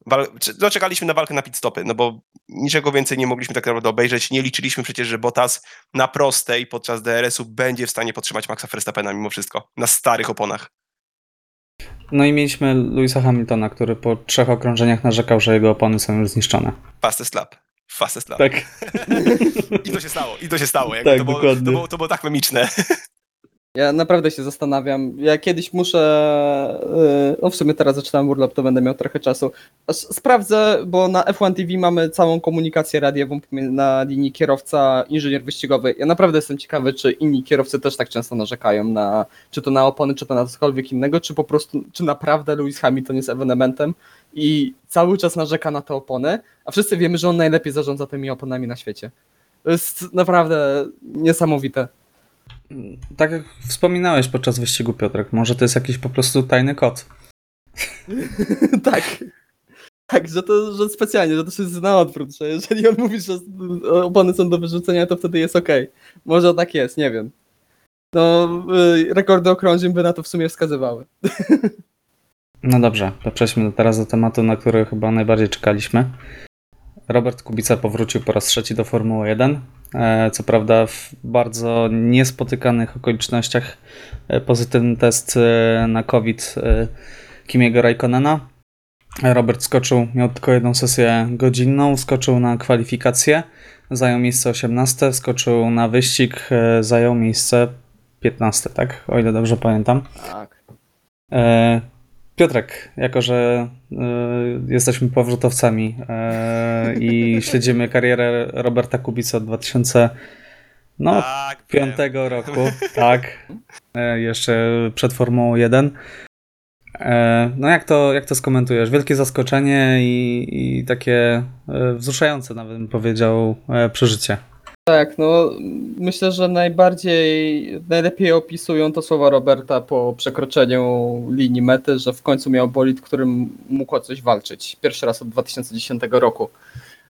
wal- czy- no, czekaliśmy na walkę na pit stopy, no bo niczego więcej nie mogliśmy tak naprawdę obejrzeć. Nie liczyliśmy przecież, że Bottas na prostej podczas DRS-u będzie w stanie podtrzymać Maxa Verstappena mimo wszystko, na starych oponach. No i mieliśmy Louisa Hamiltona, który po trzech okrążeniach narzekał, że jego opony są już zniszczone. Fastest lap. Fastest lap. Tak. I to się stało, i to się stało. Jakby Tak, to, było, to, dokładnie. było, to było tak memiczne. Ja naprawdę się zastanawiam. Ja kiedyś muszę. No w sumie teraz zaczynam urlop, to będę miał trochę czasu. Sprawdzę, bo na F1 TV mamy całą komunikację radiową na linii kierowca, inżynier wyścigowy. Ja naprawdę jestem ciekawy, czy inni kierowcy też tak często narzekają na czy to na opony, czy to na cokolwiek innego, czy po prostu, czy naprawdę Lewis Hamilton jest ewenementem i cały czas narzeka na te opony, a wszyscy wiemy, że on najlepiej zarządza tymi oponami na świecie. To jest naprawdę niesamowite. Tak jak wspominałeś podczas wyścigu, Piotrek, może to jest jakiś po prostu tajny kod. tak. Tak, że to że specjalnie, że to jest na odwrót, że jeżeli on mówi, że opony są do wyrzucenia, to wtedy jest okej. Może tak jest, nie wiem. No, y, rekordy okrążeń by na to w sumie wskazywały. No dobrze, to przejdźmy teraz do tematu, na który chyba najbardziej czekaliśmy. Robert Kubica powrócił po raz trzeci do Formuły 1. E, Co prawda w bardzo niespotykanych okolicznościach e, pozytywny test e, na COVID Kimiego Raikkonena. Robert skoczył, miał tylko jedną sesję godzinną, skoczył na kwalifikacje, zajął miejsce 18, skoczył na wyścig, zajął miejsce 15, tak? O ile dobrze pamiętam. Tak. Piotrek, jako że e, jesteśmy powrotowcami e, i śledzimy karierę Roberta Kubica od 2005 no, tak, roku, tak, e, jeszcze przed Formułą 1. E, no jak to, jak to skomentujesz? Wielkie zaskoczenie i, i takie e, wzruszające nawet bym powiedział przeżycie. Tak, no myślę, że najbardziej, najlepiej opisują to słowa Roberta po przekroczeniu linii mety, że w końcu miał bolid, którym mógł o coś walczyć. Pierwszy raz od 2010 roku.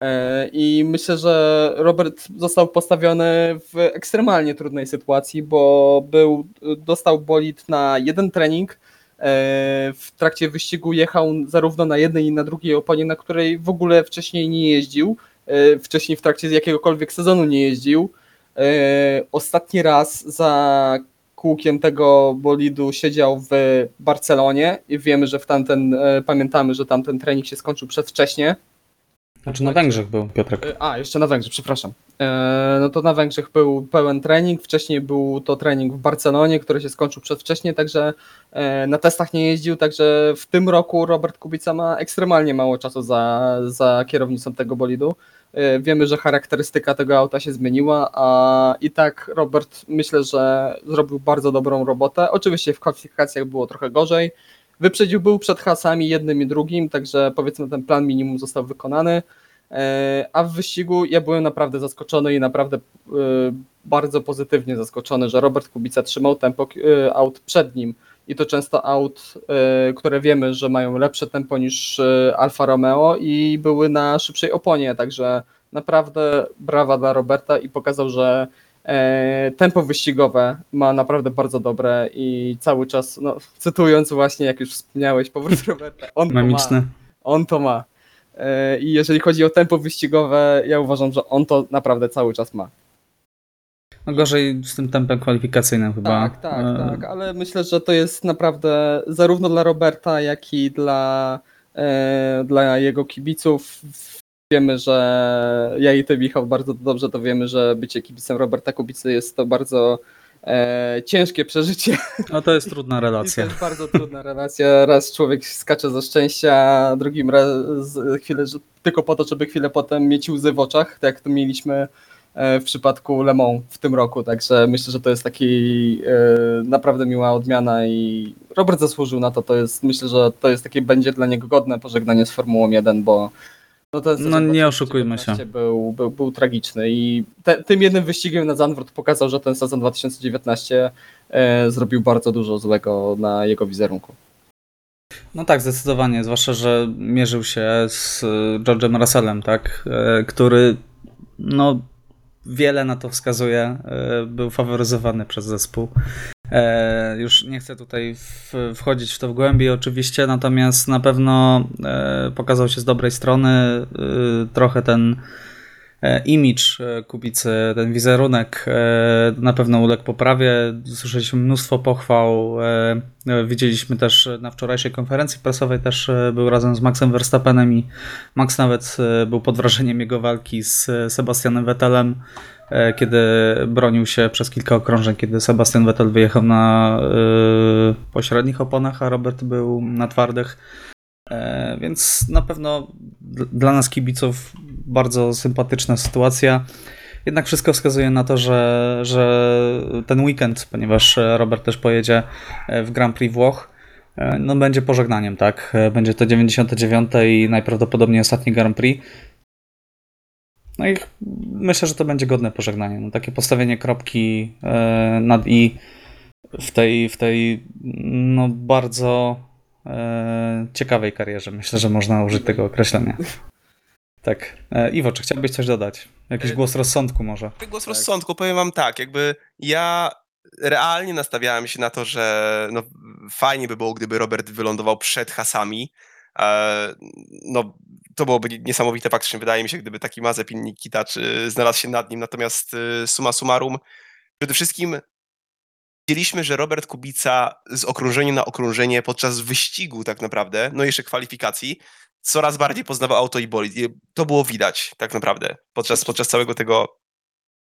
E, I myślę, że Robert został postawiony w ekstremalnie trudnej sytuacji, bo był, dostał bolid na jeden trening. E, w trakcie wyścigu jechał zarówno na jednej i na drugiej oponie, na której w ogóle wcześniej nie jeździł. E, wcześniej w trakcie jakiegokolwiek sezonu nie jeździł. Ostatni raz za kółkiem tego bolidu siedział w Barcelonie i wiemy, że w tamten, pamiętamy, że tamten trening się skończył przedwcześnie znaczy na Węgrzech był Piotrek. E, a, jeszcze na Węgrzech, przepraszam. E, no to na Węgrzech był pełen trening. Wcześniej był to trening w Barcelonie, który się skończył przedwcześnie, także e, na testach nie jeździł. Także w tym roku Robert Kubica ma ekstremalnie mało czasu za, za kierownicą tego bolidu. Wiemy, że charakterystyka tego auta się zmieniła, a i tak Robert myślę, że zrobił bardzo dobrą robotę. Oczywiście w kwalifikacjach było trochę gorzej. Wyprzedził był przed hasami jednym i drugim, także powiedzmy ten plan minimum został wykonany. E, a w wyścigu ja byłem naprawdę zaskoczony i naprawdę e, bardzo pozytywnie zaskoczony, że Robert Kubica trzymał tempo e, aut przed nim i to często aut, które wiemy, że mają lepsze tempo niż Alfa Romeo i były na szybszej oponie, także naprawdę brawa dla Roberta i pokazał, że E, tempo wyścigowe ma naprawdę bardzo dobre i cały czas, no, cytując właśnie, jak już wspomniałeś, powrót Roberta, on to ma. On to ma. E, I jeżeli chodzi o tempo wyścigowe, ja uważam, że on to naprawdę cały czas ma. No gorzej z tym tempem kwalifikacyjnym chyba. Tak, tak, e... tak, ale myślę, że to jest naprawdę zarówno dla Roberta, jak i dla, e, dla jego kibiców wiemy, że ja i ty, Michał, bardzo dobrze to wiemy, że bycie kibicem Roberta Kubicy jest to bardzo e, ciężkie przeżycie. No to jest trudna relacja. to jest bardzo trudna relacja. Raz człowiek skacze ze szczęścia, a drugim raz chwilę, tylko po to, żeby chwilę potem mieć łzy w oczach, tak jak to mieliśmy w przypadku Le Mans w tym roku, także myślę, że to jest taki e, naprawdę miła odmiana i Robert zasłużył na to, to jest, myślę, że to jest takie, będzie dla niego godne pożegnanie z Formułą 1, bo no, to no nie oszukujmy się. Był, był, był tragiczny i te, tym jednym wyścigiem na Zandvoort pokazał, że ten sezon 2019 e, zrobił bardzo dużo złego na jego wizerunku. No tak, zdecydowanie, zwłaszcza, że mierzył się z George'em Russellem, tak, e, który no wiele na to wskazuje, e, był faworyzowany przez zespół. E, już nie chcę tutaj wchodzić w to w głębi oczywiście, natomiast na pewno e, pokazał się z dobrej strony. Trochę ten image Kubicy, ten wizerunek na pewno uległ poprawie. Słyszeliśmy mnóstwo pochwał. Widzieliśmy też na wczorajszej konferencji prasowej też był razem z Maxem Verstappenem i Max nawet był pod wrażeniem jego walki z Sebastianem Vettelem. E, kiedy bronił się przez kilka okrążeń, kiedy Sebastian Vettel wyjechał na e, pośrednich oponach, a Robert był na twardych. E, więc na pewno dla nas kibiców bardzo sympatyczna sytuacja. Jednak wszystko wskazuje na to, że, że ten weekend, ponieważ Robert też pojedzie w Grand Prix Włoch, no będzie pożegnaniem, tak? Będzie to 99 i najprawdopodobniej ostatni Grand Prix. No i myślę, że to będzie godne pożegnanie. No, takie postawienie kropki e, nad i w tej, w tej no, bardzo e, ciekawej karierze. Myślę, że można użyć tego określenia. Tak. E, Iwo, czy chciałbyś coś dodać? Jakiś głos rozsądku może? Głos tak. rozsądku, powiem wam tak, jakby ja realnie nastawiałem się na to, że no, fajnie by było, gdyby Robert wylądował przed hasami. No, to byłoby niesamowite faktycznie, wydaje mi się, gdyby taki Mazepin Nikita czy znalazł się nad nim. Natomiast y, suma summarum, przede wszystkim widzieliśmy, że Robert Kubica z okrążenia na okrążenie podczas wyścigu tak naprawdę, no jeszcze kwalifikacji, coraz bardziej poznawał auto i bolid. To było widać tak naprawdę podczas, podczas całego tego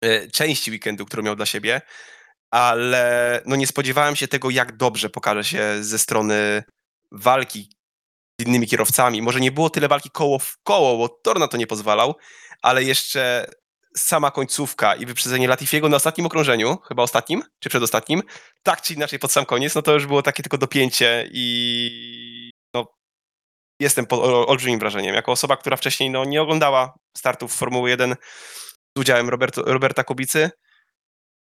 y, części weekendu, którą miał dla siebie, ale no nie spodziewałem się tego, jak dobrze pokaże się ze strony walki z innymi kierowcami. Może nie było tyle walki koło w koło, bo tor na to nie pozwalał, ale jeszcze sama końcówka i wyprzedzenie Latifiego na ostatnim okrążeniu, chyba ostatnim, czy przedostatnim, tak czy inaczej pod sam koniec, no to już było takie tylko dopięcie i no, jestem pod olbrzymim wrażeniem. Jako osoba, która wcześniej no, nie oglądała startów Formuły 1 z udziałem Robert, Roberta Kubicy,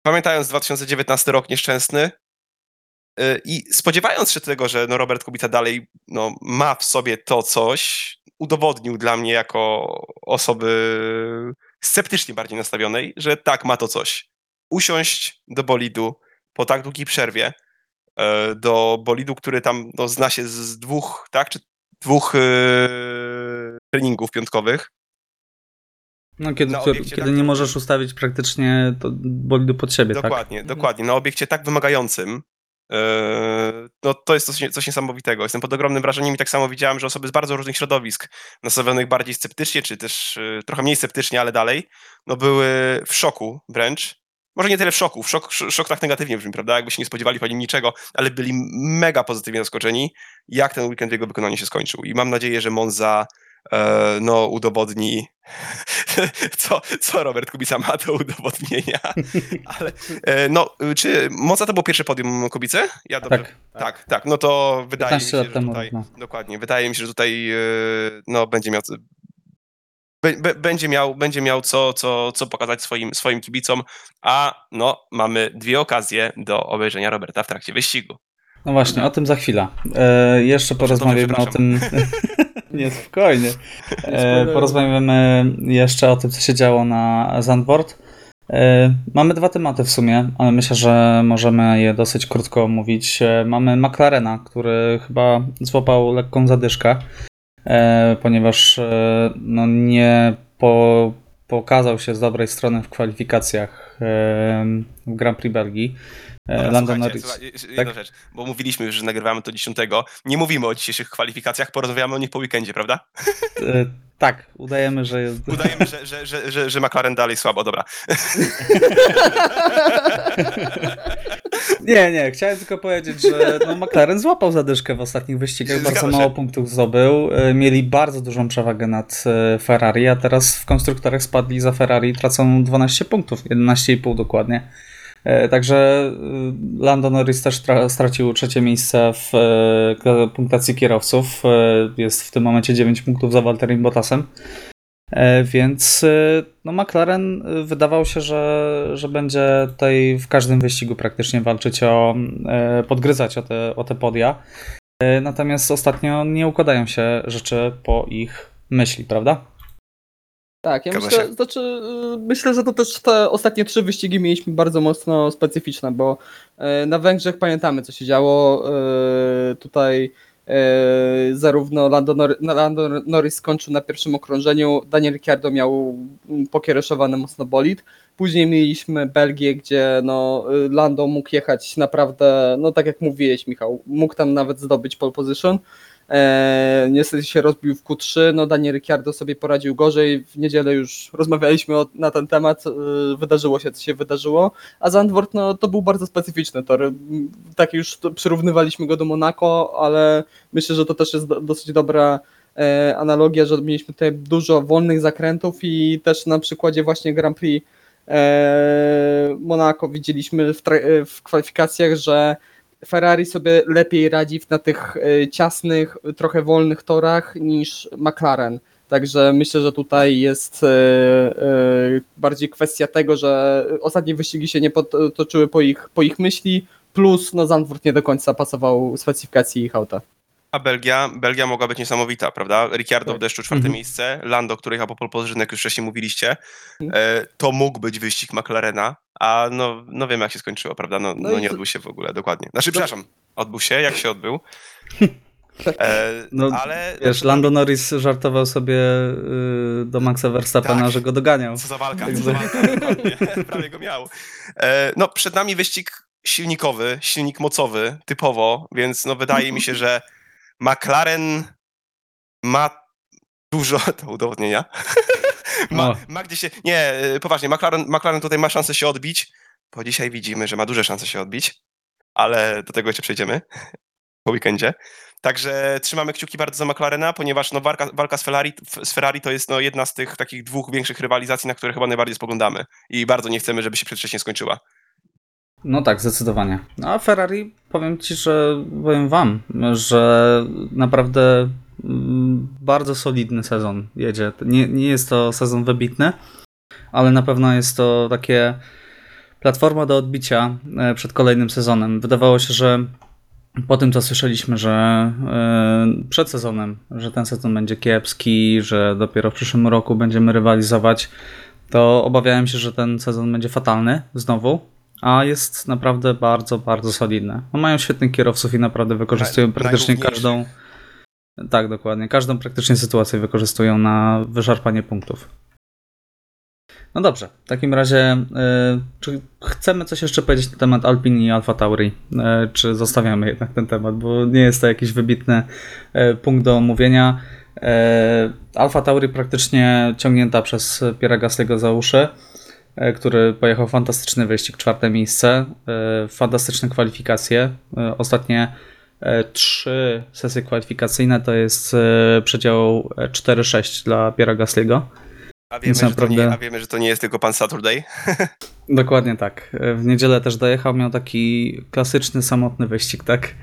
pamiętając 2019 rok nieszczęsny, Y, I spodziewając się tego, że no Robert Kubica dalej no, ma w sobie to coś, udowodnił dla mnie jako osoby sceptycznie bardziej nastawionej, że tak, ma to coś. Usiąść do bolidu po tak długiej przerwie, e, do bolidu, który tam no, zna się z dwóch, tak, czy dwóch yy, treningów piątkowych. No, kiedy, obiekcie kiedy tak- nie możesz ustawić praktycznie to bolidu pod siebie, tak? Dokładnie, dokładnie. Na obiekcie tak wymagającym, no to jest coś, coś niesamowitego. Jestem pod ogromnym wrażeniem i tak samo widziałem, że osoby z bardzo różnych środowisk, nastawionych bardziej sceptycznie, czy też yy, trochę mniej sceptycznie, ale dalej, no były w szoku wręcz. Może nie tyle w szoku, w szok, sz- szok tak negatywnie brzmi, prawda? Jakby się nie spodziewali po nim niczego, ale byli mega pozytywnie zaskoczeni, jak ten weekend jego wykonaniu się skończył. I mam nadzieję, że Monza no, udowodni, co, co Robert Kubica ma do udowodnienia. Ale e, no, czy Monza to było pierwsze podium Kubicy? Ja dobrze, Tak. tak, tak. No to wydaje mi 15 się, lat że temu tutaj, dokładnie, wydaje mi się, że tutaj e, no, będzie miał będzie miał, będzie miał co, co, co pokazać swoim, swoim kibicom, a no, mamy dwie okazje do obejrzenia Roberta w trakcie wyścigu. No właśnie, o tym za chwilę. E, jeszcze porozmawiamy o tym. Nie, spokojnie. E, porozmawiamy jeszcze o tym, co się działo na Zandvoort. E, mamy dwa tematy w sumie, ale myślę, że możemy je dosyć krótko omówić. E, mamy McLarena, który chyba złapał lekką zadyszkę, ponieważ no, nie po, pokazał się z dobrej strony w kwalifikacjach w Grand Prix Belgii. Dobra, Lando Norris. słuchaj, jeszcze jedna rzecz, bo mówiliśmy już, że nagrywamy to 10. Nie mówimy o dzisiejszych kwalifikacjach, porozmawiamy o nich po weekendzie, prawda? E, tak, udajemy, że jest. Udajemy, że, że, że, że, że McLaren dalej słabo, dobra. Nie, nie, chciałem tylko powiedzieć, że no, McLaren złapał zadyszkę w ostatnich wyścigach, Zgadza bardzo się. mało punktów zdobył. E, Mieli bardzo dużą przewagę nad e, Ferrari, a teraz w konstruktorach spadli za Ferrari i tracą 12 punktów, 11,5 dokładnie. E, Także e, Lando Norris też tra- stracił trzecie miejsce w e, punktacji kierowców. E, Jest w tym momencie 9 punktów za Valtterim Bottasem. Więc e, no McLaren e, wydawał się, że, że będzie tutaj w każdym wyścigu praktycznie walczyć o, podgryzać o te, o te podia. Natomiast ostatnio nie układają się rzeczy po ich myśli, prawda? Tak, ja myślę, się. znaczy, y, myślę, że to też te ostatnie trzy wyścigi mieliśmy bardzo mocno specyficzne, bo y, na Węgrzech pamiętamy, co się działo. y, Tutaj y, zarówno Lando, Nor- Lando Norris skończył na pierwszym okrążeniu, Daniel Ricciardo miał mm, pokiereszowany mocno bolid. Później mieliśmy Belgię, gdzie no, y, Lando mógł jechać naprawdę, no tak jak mówiłeś Michał, mógł tam nawet zdobyć pole position. E, niestety się rozbił w Q3, no Daniel Ricciardo sobie poradził gorzej, w niedzielę już rozmawialiśmy o, na ten temat, e, wydarzyło się co się wydarzyło, a Zandvoort no to był bardzo specyficzny tor, tak już przyrównywaliśmy go do Monaco, ale myślę, że to też jest do, dosyć dobra e, analogia, że mieliśmy tutaj dużo wolnych zakrętów i też na przykładzie właśnie Grand Prix e, Monaco widzieliśmy w, w kwalifikacjach, że Ferrari sobie lepiej radzi na tych e, ciasnych, trochę wolnych torach niż McLaren. Także myślę, że tutaj jest e, e, bardziej kwestia tego, że ostatnie wyścigi się nie potoczyły po ich, po ich myśli, plus no Zandvoort nie do końca pasował specyfikacji ich auta. A Belgia, Belgia mogła być niesamowita, prawda? Ricciardo Tak. w deszczu czwarte Mhm. miejsce, Lando, który jechał po jak już wcześniej mówiliście. Mhm. E, to mógł być wyścig McLarena, a no, no wiem jak się skończyło, prawda? No, No no nie odbył się w ogóle, dokładnie. Znaczy, przepraszam, odbył się, jak się odbył. E, No, ale Wiesz, Lando Norris żartował sobie y, do Maxa Verstappena, Tak. że go doganiał. Co za walka, Tak co za walka, prawie go miał. E, no, przed nami wyścig silnikowy, silnik mocowy, typowo, więc no wydaje mi się, że McLaren ma dużo do udowodnienia. ma, O. ma gdzie się. Nie, y, poważnie, McLaren, McLaren tutaj ma szansę się odbić, bo dzisiaj widzimy, że ma duże szanse się odbić, ale do tego jeszcze przejdziemy po weekendzie. Także trzymamy kciuki bardzo za McLarena, ponieważ no, walka, walka z, Ferrari, z Ferrari to jest no, jedna z tych takich dwóch większych rywalizacji, na które chyba najbardziej spoglądamy i bardzo nie chcemy, żeby się przedwcześnie skończyła. No tak, zdecydowanie. No a Ferrari, powiem ci, że powiem wam, że naprawdę mm, bardzo solidny sezon jedzie. Nie, nie jest to sezon wybitny, ale na pewno jest to takie platforma do odbicia e, przed kolejnym sezonem. Wydawało się, że po tym, co słyszeliśmy, że e, przed sezonem, że ten sezon będzie kiepski, że dopiero w przyszłym roku będziemy rywalizować, to obawiałem się, że ten sezon będzie fatalny znowu, a jest naprawdę bardzo, bardzo solidny. No mają świetnych kierowców i naprawdę wykorzystują Naj- praktycznie każdą. Tak, dokładnie. Każdą praktycznie sytuację wykorzystują na wyszarpanie punktów. No dobrze, w takim razie, y, czy chcemy coś jeszcze powiedzieć na temat Alpine i Alfa Tauri? Y, czy zostawiamy jednak ten temat, bo nie jest to jakiś wybitny y, punkt do omówienia. Alfa Tauri praktycznie ciągnięta przez Piera Gasly'ego za uszy, który pojechał fantastyczny wyścig, czwarte miejsce, y, fantastyczne kwalifikacje. Y, Ostatnie trzy sesje kwalifikacyjne to jest przedział e, 4-6 dla Piera Gasly'ego. A wiemy, Więc że to naprawdę- nie, a wiemy, że to nie jest tylko pan Saturday. Dokładnie tak. W niedzielę też dojechał, miał taki klasyczny, samotny wyścig, tak?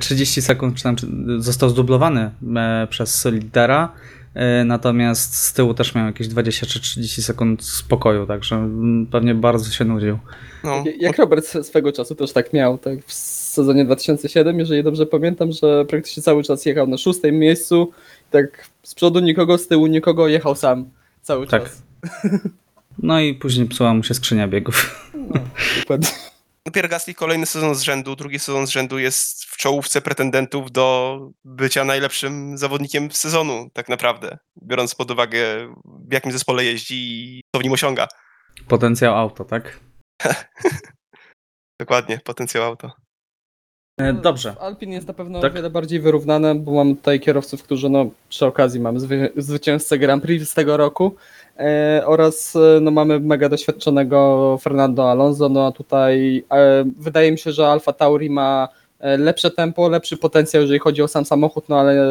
30 sekund czy tam został zdublowany e, przez lidera, e, natomiast z tyłu też miał jakieś 20 czy 30 sekund spokoju, także pewnie bardzo się nudził. No, Jak Robert swego czasu też tak miał, tak w sezonie 2007, jeżeli dobrze pamiętam, że praktycznie cały czas jechał na szóstym miejscu, tak z przodu nikogo, z tyłu nikogo, jechał sam cały Tak. czas. No i później psuła mu się skrzynia biegów. No, dokładnie. No, Pierre Gasly kolejny sezon z rzędu, drugi sezon z rzędu jest w czołówce pretendentów do bycia najlepszym zawodnikiem w sezonu, tak naprawdę. Biorąc pod uwagę, w jakim zespole jeździ i co w nim osiąga. Potencjał auto, tak? Dokładnie, potencjał auto. E, Dobrze. Alpin jest na pewno Tak. o wiele bardziej wyrównane, bo mamy tutaj kierowców, którzy no, przy okazji mamy zwy, zwycięzcę Grand Prix z tego roku oraz e, no, mamy mega doświadczonego Fernando Alonso, no a tutaj e, wydaje mi się, że Alfa Tauri ma e, lepsze tempo, lepszy potencjał, jeżeli chodzi o sam samochód, no ale e,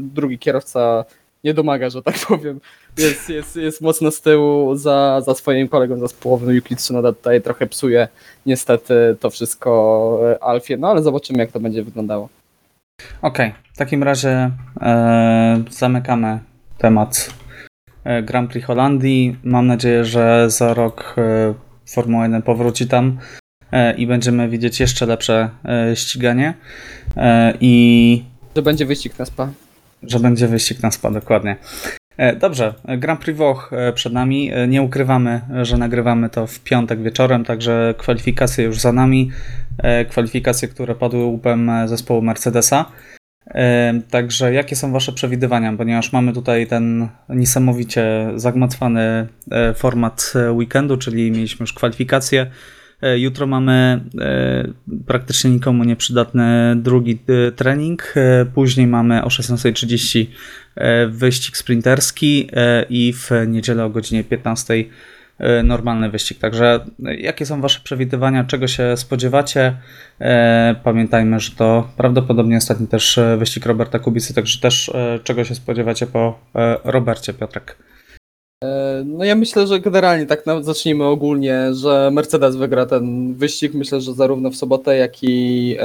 drugi kierowca nie domaga, że tak powiem. Jest, jest, jest mocno z tyłu za, za swoim kolegą zespołowym. Yuki Tsunoda tutaj trochę psuje niestety to wszystko e, Alfie, no ale zobaczymy jak to będzie wyglądało. Okej, w takim razie e, zamykamy temat e, Grand Prix Holandii. Mam nadzieję, że za rok e, Formuła 1 powróci tam e, i będziemy widzieć jeszcze lepsze e, ściganie e, i Że będzie wyścig na spa. że będzie wyścig na spa, dokładnie. E, Dobrze, Grand Prix Włoch e, przed nami. E, Nie ukrywamy, że nagrywamy to w piątek wieczorem, także kwalifikacje już za nami. E, Kwalifikacje, które padły łupem e, zespołu Mercedesa. Także jakie są Wasze przewidywania? Ponieważ mamy tutaj ten niesamowicie zagmatwany e, format e, weekendu, czyli mieliśmy już kwalifikacje. E, Jutro mamy praktycznie nikomu nieprzydatny drugi trening. Później mamy o 16.30 e, wyścig sprinterski i w niedzielę o godzinie 15 e, normalny wyścig. Także e, jakie są Wasze przewidywania, czego się spodziewacie? E, Pamiętajmy, że to prawdopodobnie ostatni też e, wyścig Roberta Kubicy, także też e, czego się spodziewacie po e, Robercie, Piotrek? E, No ja myślę, że generalnie tak zacznijmy ogólnie, że Mercedes wygra ten wyścig. Myślę, że zarówno w sobotę, jak i e,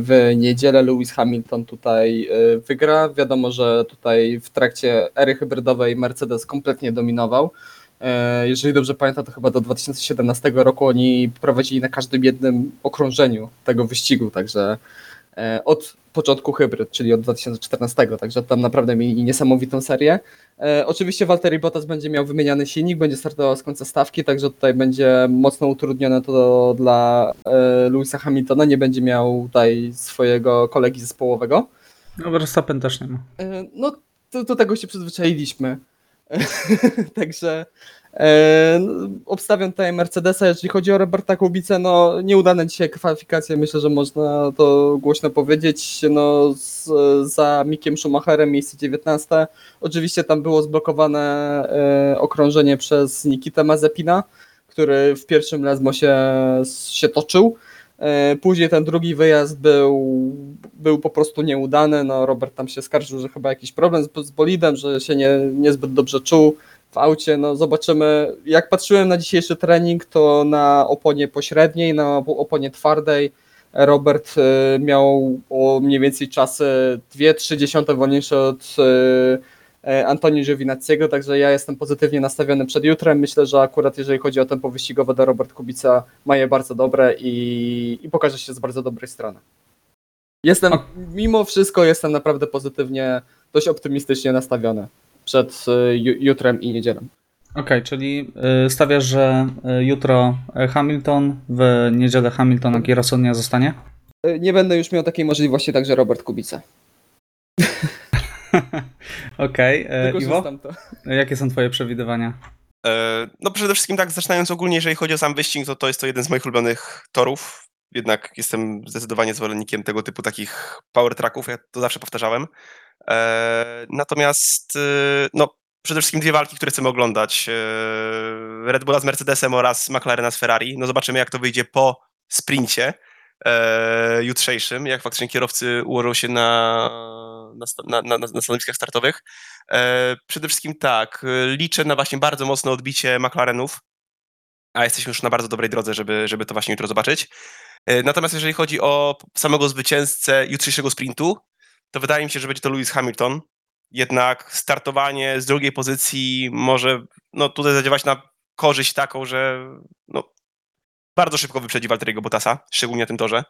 w niedzielę Lewis Hamilton tutaj e, wygra. Wiadomo, że tutaj w trakcie ery hybrydowej Mercedes kompletnie dominował. E, Jeżeli dobrze pamiętam, to chyba do 2017 roku oni prowadzili na każdym jednym okrążeniu tego wyścigu, także e, od początku hybryd, czyli od 2014, także tam naprawdę mieli niesamowitą serię. E, oczywiście Valtteri Bottas będzie miał wymieniany silnik, będzie startował z końca stawki, także tutaj będzie mocno utrudnione to dla Lewisa Hamiltona, nie będzie miał tutaj swojego kolegi zespołowego. No, Verstappen też nie ma. No, do, do tego się przyzwyczailiśmy. Także e, obstawiam tutaj Mercedesa. Jeżeli chodzi o Roberta Kubicę, no nieudane dzisiaj kwalifikacje, myślę, że można to głośno powiedzieć. No, z, za Mikiem Schumacherem miejsce 19. Oczywiście tam było zblokowane e, okrążenie przez Nikitę Mazepina, który w pierwszym Lesmo się, się toczył. E, Później ten drugi wyjazd był, był po prostu nieudany. No, Robert tam się skarżył, że chyba jakiś problem z, z bolidem, że się nie, niezbyt dobrze czuł w aucie. No, zobaczymy. Jak patrzyłem na dzisiejszy trening, to na oponie pośredniej, na oponie twardej Robert e, miał mniej więcej czasy 2-3 wolniejsze od e, Antoni Giovinazziego, także ja jestem pozytywnie nastawiony przed jutrem. Myślę, że akurat jeżeli chodzi o tempo wyścigowe, to Robert Kubica ma je bardzo dobre i, i pokaże się z bardzo dobrej strony. Jestem, mimo wszystko jestem naprawdę pozytywnie, dość optymistycznie nastawiony przed e, ju- jutrem i niedzielą. Okej, czyli y, stawiasz, że jutro Hamilton, w niedzielę Hamilton, a nie zostanie? E, Nie będę już miał takiej możliwości, także Robert Kubica. Okej, okay. Iwo, Wykorzystam to. jakie są twoje przewidywania? E, No przede wszystkim tak, zaczynając ogólnie, jeżeli chodzi o sam wyścig, to to jest to jeden z moich ulubionych torów. Jednak jestem zdecydowanie zwolennikiem tego typu takich power tracków, ja to zawsze powtarzałem. E, Natomiast e, no, przede wszystkim dwie walki, które chcemy oglądać. e, Red Bulla z Mercedesem oraz McLarena z Ferrari. No zobaczymy, jak to wyjdzie po sprincie e, jutrzejszym, jak faktycznie kierowcy ułożą się na, na, na, na, stanowiskach startowych. E, przede wszystkim tak, liczę na właśnie bardzo mocne odbicie McLarenów, a jesteśmy już na bardzo dobrej drodze, żeby, żeby to właśnie jutro zobaczyć. E, natomiast jeżeli chodzi o samego zwycięzcę jutrzejszego sprintu, to wydaje mi się, że będzie to Lewis Hamilton. Jednak startowanie z drugiej pozycji może no, tutaj zadziałać na korzyść taką, że no, bardzo szybko wyprzedzi Walteriego Bottasa, szczególnie na tym torze.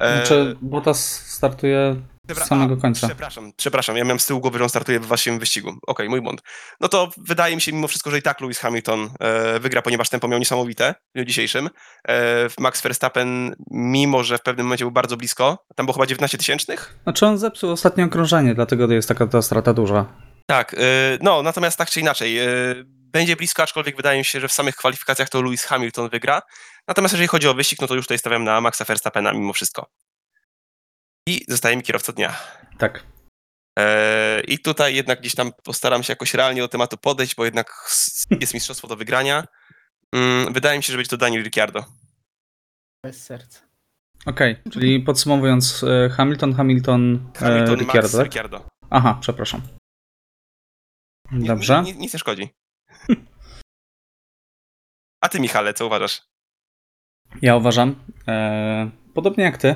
E, Znaczy, Bottas startuje z Dobra, samego a, końca. Przepraszam, przepraszam, ja miałem z tyłu głowy, że on startuje w waszym wyścigu. Okej, mój błąd. No to wydaje mi się mimo wszystko, że i tak Lewis Hamilton e, wygra, ponieważ tempo miał niesamowite w dniu dzisiejszym. E, Max Verstappen, mimo że w pewnym momencie był bardzo blisko, tam było chyba 19 tysięcznych? Znaczy on zepsuł ostatnie okrążenie, dlatego jest taka ta strata duża. Tak, e, no natomiast tak czy inaczej, e, będzie blisko, aczkolwiek wydaje mi się, że w samych kwalifikacjach to Lewis Hamilton wygra. Natomiast jeżeli chodzi o wyścig, no to już tutaj stawiam na Maxa Verstappena mimo wszystko. I zostaje mi kierowca dnia. Tak. E, I tutaj jednak gdzieś tam postaram się jakoś realnie do tematu podejść, bo jednak jest mistrzostwo do wygrania. Mm, Wydaje mi się, że będzie to Daniel Ricciardo. Bez serca. Okej, czyli podsumowując, e, Hamilton, Hamilton, Hamilton, e, Ricciardo, Max, tak? Ricciardo. Aha, przepraszam. Dobrze. ni- Nic nie szkodzi. A ty, Michale, co uważasz? Ja uważam, e, podobnie jak ty,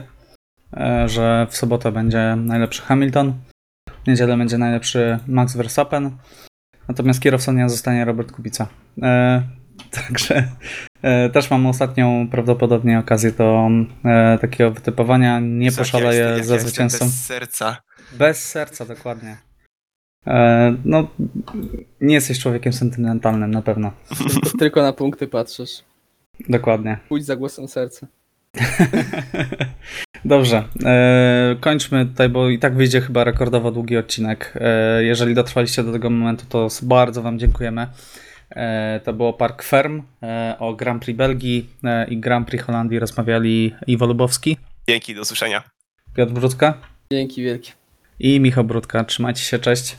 e, że w sobotę będzie najlepszy Hamilton, w niedzielę będzie najlepszy Max Verstappen, natomiast kierowcą dnia zostanie Robert Kubica. E, także e, też mam ostatnią prawdopodobnie okazję do e, takiego wytypowania. Nie jak ja poszaleję jak za ja jestem zwycięzcą. Bez serca. Bez serca, dokładnie. E, no, nie jesteś człowiekiem sentymentalnym na pewno. Tylko na punkty patrzysz. Dokładnie. Pójdź za głosem serca. Dobrze, e, kończmy tutaj, bo i tak wyjdzie chyba rekordowo długi odcinek. E, jeżeli dotrwaliście do tego momentu, to bardzo Wam dziękujemy. E, to było Park Ferm. E, o Grand Prix Belgii e, i Grand Prix Holandii rozmawiali Iwo Lubowski, Dzięki, do usłyszenia. Piotr Brudka Dzięki wielkie. i Michał Brudka. Trzymajcie się, cześć.